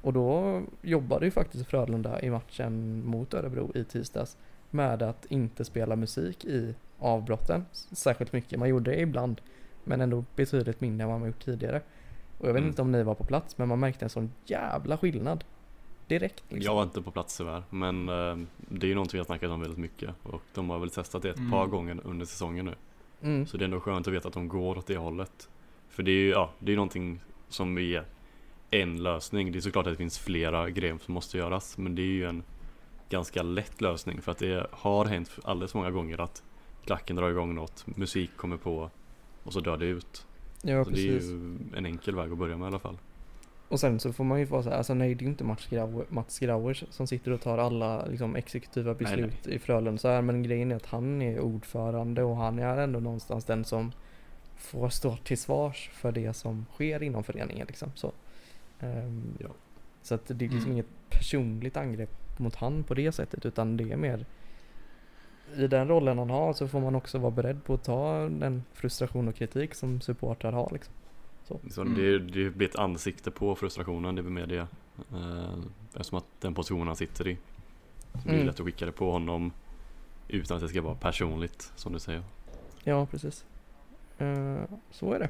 Och då jobbade ju faktiskt Frölunda i matchen mot Örebro i tisdags med att inte spela musik i avbrotten särskilt mycket. Man gjorde det ibland men ändå betydligt mindre än vad man gjort tidigare. Och jag vet Mm. inte om ni var på plats men man märkte en sån jävla skillnad. Direkt liksom. Jag var inte på plats tyvärr, men eh, det är ju någonting vi har snackat om väldigt mycket och de har väl testat det ett Mm. par gånger under säsongen nu. Mm. Så det är ändå skönt att veta att de går åt det hållet. För det är ju, ja, det är någonting som är en lösning. Det är såklart att det finns flera grejer som måste göras, men det är ju en ganska lätt lösning för att det har hänt alldeles många gånger att klacken drar igång något, musik kommer på och så dör det ut. Ja så det är precis. ju en enkel väg att börja med i alla fall. Och sen så får man ju vara så här, alltså nej det är ju inte Mats, Grauer, Mats Grauers som sitter och tar alla liksom, exekutiva Nej, beslut i Frölunda så här, men grejen är att han är ordförande och han är ändå någonstans den som får stå till svars för det som sker inom föreningen liksom. Så, Ehm, Ja. så att det är liksom Mm. inget personligt angrepp mot han på det sättet utan det är mer i den rollen han har så får man också vara beredd på att ta den frustration och kritik som supportrar har liksom. Så Mm. det, det blir ett ansikte på frustrationen, det är väl mer det. Eh, eftersom att den positionen han sitter i. Så blir det Mm. lätt att skicka det på honom utan att det ska vara personligt, som du säger. Ja precis. Eh, så är det.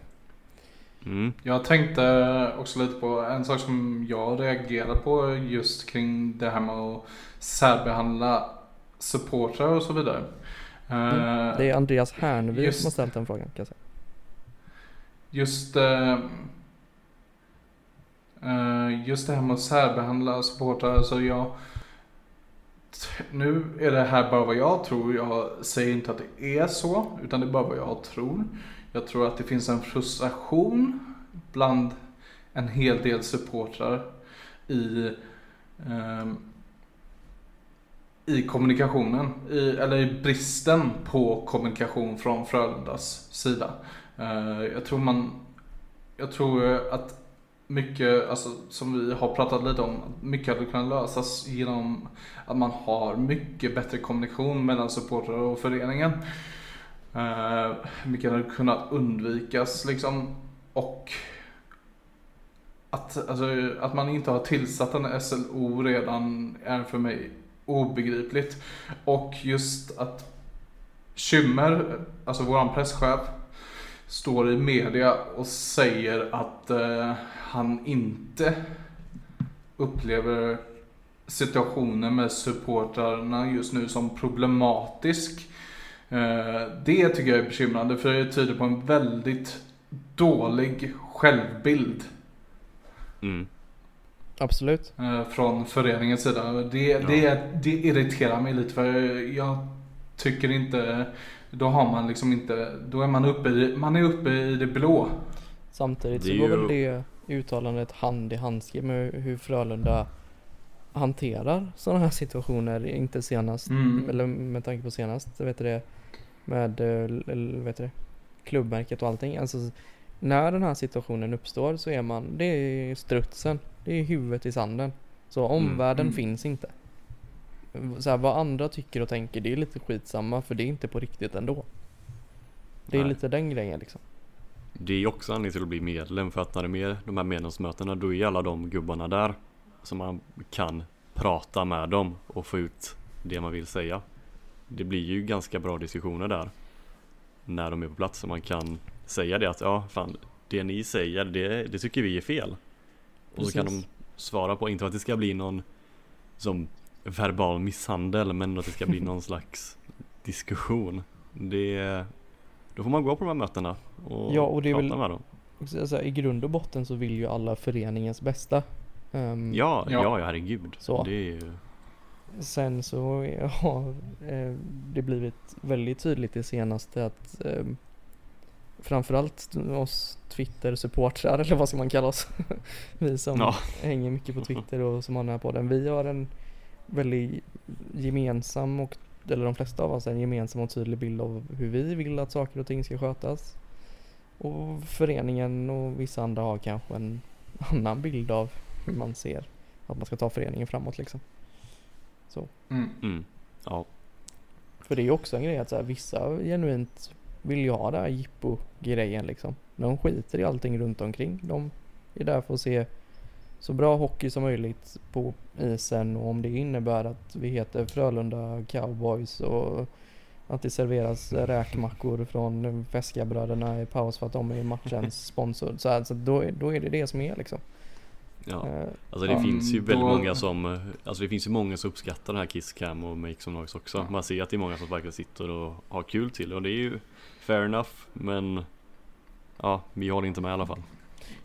Mm. Jag tänkte också lite på en sak som jag reagerar på just kring det här med att särbehandla supportrar och så vidare. Eh, Det är Andreas Just- som har ställt den frågan kan jag säga. Just eh, Eh, just det här med att särbehandla supportrar, så jag... Nu är det här bara vad jag tror, jag säger inte att det är så, utan det är bara vad jag tror. Jag tror att det finns en frustration bland en hel del supportrar i, ehm, i kommunikationen, i, eller i bristen på kommunikation från Frölundas sida. Eh, jag tror man, jag tror att mycket, alltså, som vi har pratat lite om, mycket hade kunnat lösas genom att man har mycket bättre kommunikation mellan supportrar och föreningen. Uh, mycket hade kunnat undvikas liksom. Och att, alltså, att man inte har tillsatt en SLO redan är för mig obegripligt. Och just att Kymmer, alltså våran presschef, står i media och säger att eh, han inte upplever situationen med supportrarna just nu som problematisk. Eh, det tycker jag är bekymrande för det tyder på en väldigt dålig självbild. Mm. Absolut. Eh, från föreningens sida. Det, ja. det, det irriterar mig lite för jag tycker inte, då har man liksom inte, då är man uppe i, man är uppe i det blå. Samtidigt så går väl det uttalandet hand i handske med hur Frölunda hanterar sådana här situationer. Inte senast, mm. eller med tanke på senast, vet du det, med eller, vet du det, klubbmärket och allting. Alltså, när den här situationen uppstår så är man, det är strutsen, det är huvudet i sanden. Så mm, omvärlden mm. finns inte. Så här, vad andra tycker och tänker, det är lite skitsamma för det är inte på riktigt ändå. Det är Nej. lite den grejen liksom. Det är också anledningen till att bli medlem för att när det är med de här medlemsmötena då är alla de gubbarna där som man kan prata med dem och få ut det man vill säga. Det blir ju ganska bra diskussioner där när de är på plats och man kan säga det att ja, fan, det ni säger det, det tycker vi är fel. Och så kan de svara på, inte att det ska bli någon som verbal misshandel men att det ska bli <laughs> någon slags diskussion. Det, då får man gå på de här mötena och, ja, och det prata väl, med dem. Alltså, I grund och botten så vill ju alla föreningens bästa. Um, ja, ja, ja, herregud. Så. Det är ju... Sen så har eh, det blivit väldigt tydligt det senaste att eh, framförallt oss Twitter-supportrar eller vad ska man kalla oss? <laughs> vi som ja. hänger mycket på Twitter och som har den här podden. Vi har en väldigt gemensam och eller de flesta av oss, en gemensam och tydlig bild av hur vi vill att saker och ting ska skötas. Och föreningen och vissa andra har kanske en annan bild av hur man ser att man ska ta föreningen framåt liksom. Så. Mm. Mm. Ja. För det är ju också en grej att så här, vissa genuint vill ju ha det här jippo-grejen liksom. De skiter i allting runt omkring. De är där för att se så bra hockey som möjligt på isen och om det innebär att vi heter Frölunda Cowboys och att det serveras räkmackor från Feskabröderna i paus för att de är matchens sponsor. Så alltså, då, då är det det som är liksom. Ja, uh, alltså det um, finns ju väldigt då... många som Alltså det finns ju många som uppskattar den här Kiss Cam och Make Some Noise också. Man ser att det är många som verkligen sitter och har kul till och det är ju fair enough men Ja, vi håller inte med i alla fall.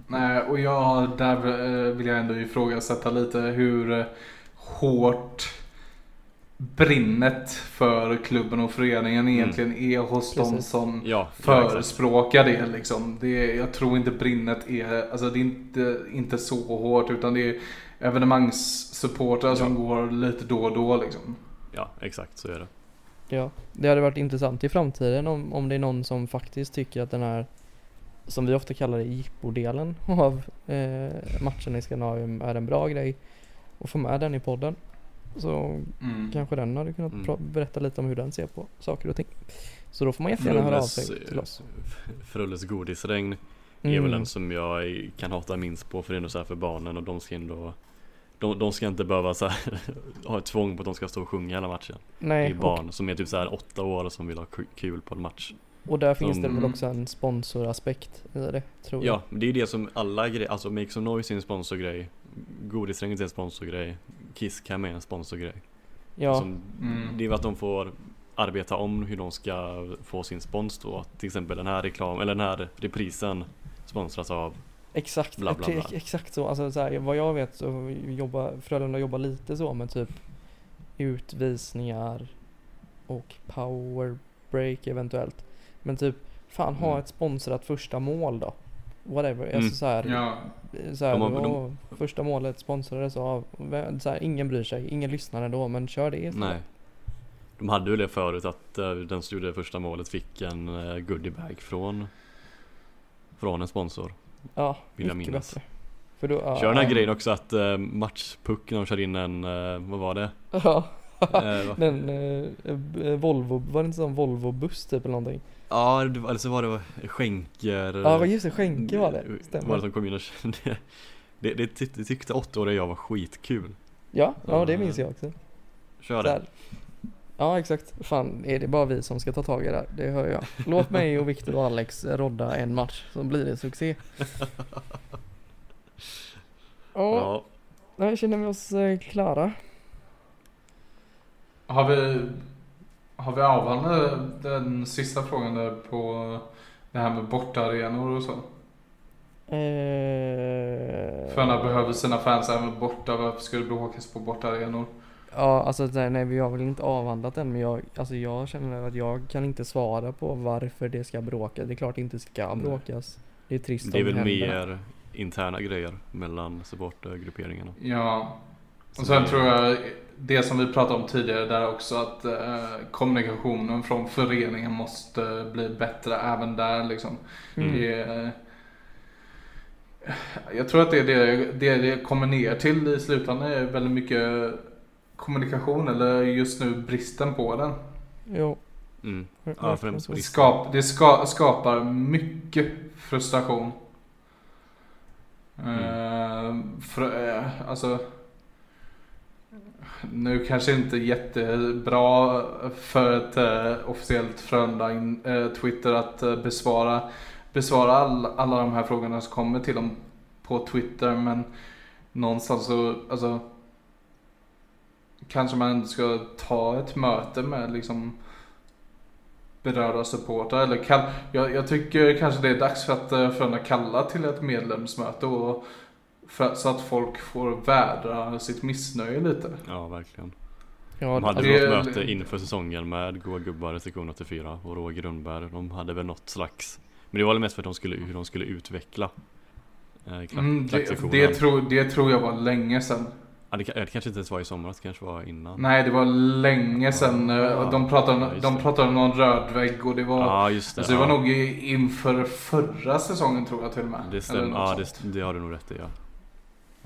Nej, och jag, där eh, vill jag ändå ifrågasätta lite hur eh, hårt brinnet för klubben och föreningen mm. egentligen mm. är hos Precis. de som ja, förespråkar det. Liksom. det. Jag tror inte brinnet är, alltså det är inte, inte så hårt utan det är evenemangssupportrar ja. som går lite då och då. Liksom. Ja, exakt så är det. Ja, det hade varit intressant i framtiden om, om det är någon som faktiskt tycker att den här som vi ofta kallar det jippo-delen av eh, matchen i Skandinavien är en bra grej och få med den i podden. Så mm. kanske den hade kunnat mm. berätta lite om hur den ser på saker och ting. Så då får man jättegärna höra av sig till oss. Frulles godisregn är mm. väl den som jag kan hata minst på för det är ändå så här för barnen och de ska ändå de, de ska inte behöva så här, <laughs> ha ett tvång på att de ska stå och sjunga hela matchen. Nej, det är barn och... som är typ så här åtta år och som vill ha kul på en match. Och där finns det väl också en sponsoraspekt i det, tror jag. Ja, det är det som alla grejer, alltså Make Some Noise är en sponsorgrej, Godisränget är en sponsorgrej, Kisscam är en sponsorgrej. Ja. Som, mm. Det är att de får arbeta om hur de ska få sin spons då. Till exempel den här reklam, eller den här reprisen sponsras av Exakt, Bla, bla, bla. exakt så. Alltså så här, vad jag vet så jobbar Frölunda jobbar lite så med typ utvisningar och power break eventuellt. Men typ, fan ha Mm. ett sponsrat första mål då. Whatever, Mm. alltså så här, Ja, så här, De de- första målet sponsrades av, så här, ingen bryr sig, ingen lyssnar ändå, men kör det istället. Nej. De hade ju det förut att eh, den som gjorde det första målet fick en uh, goodiebag från Från en sponsor. Ja, Vill jag minnas. bättre. För då, ja, Kör den här grejen också att uh, matchpuck när de kör in en, eh, vad var det? Ja, Eh, den <laughs> eh, eh, Volvo, var det inte sån Volvo-buss typ eller någonting? Ja, det var- eller så var det skänker Ja, just det, Schenke var det. Var det Stämmer. som kom in och kände <laughs> det, det, tyckte- det tyckte åttaåriga jag var skitkul. Ja, ja det minns jag också. Kör det. Ja exakt. Fan, är det bara vi som ska ta tag i det här? Det hör jag. Låt mig och Viktor och Alex rodda en match så blir det succé. <laughs> Ja, Ja. nu känner vi oss eh, klara. har vi, har vi avhandlat den sista frågan där på det här med bortaarenor och så? Eh, Frölunda behöver sina fans även borta. Varför ska det bråkas på bortaarenor? Ja, alltså nej vi har väl inte avhandlat den men jag, alltså jag känner att jag kan inte svara på varför det ska bråka. Det är klart det inte ska bråkas. Det är trist Det är om väl händer. mer interna grejer mellan supportergrupperingarna. Ja. Och Så sen tror jag det som vi pratade om tidigare där också att eh, kommunikationen från föreningen måste bli bättre även där liksom. Mm. Det är, jag tror att det är det, det det kommer ner till i slutändan är väldigt mycket kommunikation eller just nu bristen på den. Jo, Mm. Ja. Det, skap, det ska, skapar mycket frustration. Eh, för, eh, alltså, nu kanske inte jättebra för ett eh, officiellt Frölunda eh, Twitter att eh, besvara, besvara all, alla de här frågorna som kommer till dem på Twitter men någonstans så, alltså kanske man ändå ska ta ett möte med liksom berörda supportrar. Eller kall, jag, jag tycker kanske det är dags för att eh, Frölunda kalla till ett medlemsmöte och för, så att folk får vädra sitt missnöje lite. Ja, verkligen. Ja, De hade alltså, det- något möte inför säsongen med Goa Gubbar sektion 84 och Roger Grundberg. De hade väl något slags Men det var väl mest för att de skulle, hur de skulle utveckla eh, klack, Mm, det, det, tror, det tror jag var länge sedan. ja, det, det kanske inte ens var i somras, det kanske var innan. Nej, det var länge sedan. Ja. De pratade, Ja, de pratade om någon röd vägg och det var Ja, just det. Alltså det var nog inför förra säsongen tror jag till och med. Det stämmer, ja det, det har du nog rätt i ja.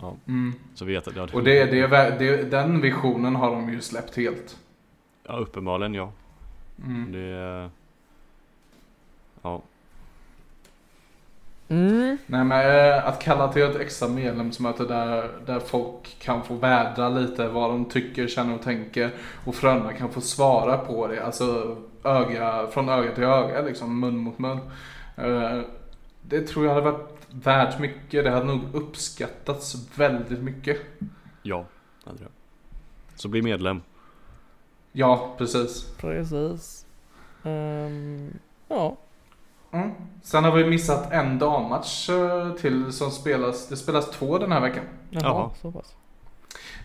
Ja, Mm. så vet jag. Ja, Och det, det, det, den visionen har de ju släppt helt. Ja, uppenbarligen ja. Mm. Det... Ja. mm, Nej men eh, att kalla till ett extra medlemsmöte där, där folk kan få vädra lite vad de tycker, känner och tänker. Och Frölunda kan få svara på det. Alltså öga, från öga till öga liksom, mun mot mun. Eh, Det tror jag hade varit värt mycket. Det hade nog uppskattats väldigt mycket. Ja, hade det. Så bli medlem. Ja, precis. precis. Ehm, ja, Mm. Sen har vi missat en dammatch eh, till som spelas. Det spelas två den här veckan. jaha, Jaha. så pass.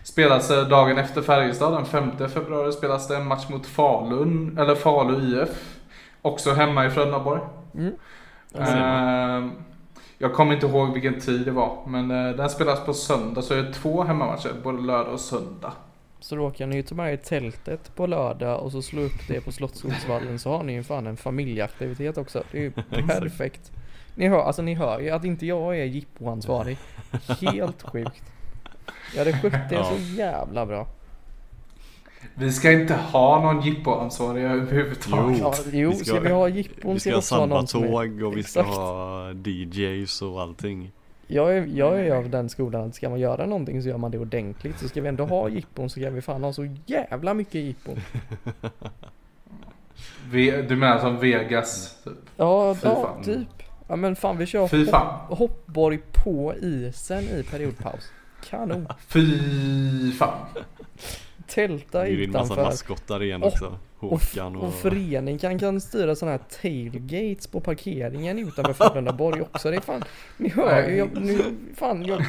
Spelas eh, dagen efter Färjestad, den 5 februari spelas det en match mot Falun, eller Falu IF. Också hemma i Frölundaborg. Mm. Där ser man. Eh, jag kommer inte ihåg vilken tid det var, men eh, den spelas på söndag så är det två hemmamatcher, både lördag och söndag. Så då kan ni ju ta med er tältet på lördag och så slå upp det på Slottsskogsvallen så har ni ju fan en familjeaktivitet också. Det är ju <laughs> perfekt. Ni hör, alltså ni hör ju att inte jag är jippoansvarig. <laughs> Helt sjukt. Jag hade skött det Ja. så jävla bra. Vi ska inte ha någon jippoansvarig överhuvudtaget. Ja, jo, vi ska, ska- vi ha jippon Vi ska ska ha sabbatåg och vi ska Exakt. ha DJs och allting. Jag är, jag är av den skolan att ska man göra någonting så gör man det ordentligt. Så ska vi ändå ha jippon så ska vi fan ha så jävla mycket jippon. <laughs> Du menar som Vegas? Typ. Ja, ja typ. Ja men fan vi kör Fy hopp, hoppborg på isen i periodpaus. Kanon. Fy fan. Tälta Det är ju en massa utanför. maskottar igen Och- också. Och, Håkan och... och föreningen kan styra sådana här tailgates på parkeringen utanför Frölundaborg också. Det är fan, ni hör ju, jag, nu, fan jag,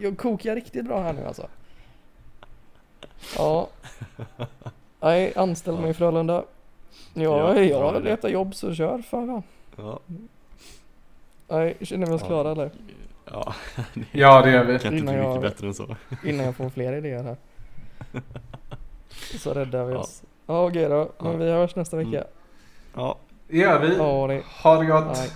jag kokar riktigt bra här nu alltså. Ja. Nej, anställ mig i Frölunda. Ja, Ja, jag letar jobb så kör för fan. Ja, Nej, känner vi oss Ja. klara eller? ja. <laughs> Ja, det gör vi. kan inte Innan bli jag- mycket bättre än så. Innan jag får fler idéer här. <laughs> Så räddar vi oss. Ja okej då, men vi hörs nästa vecka. Ja, Det gör vi. Ja det. Ha det gott. Nej.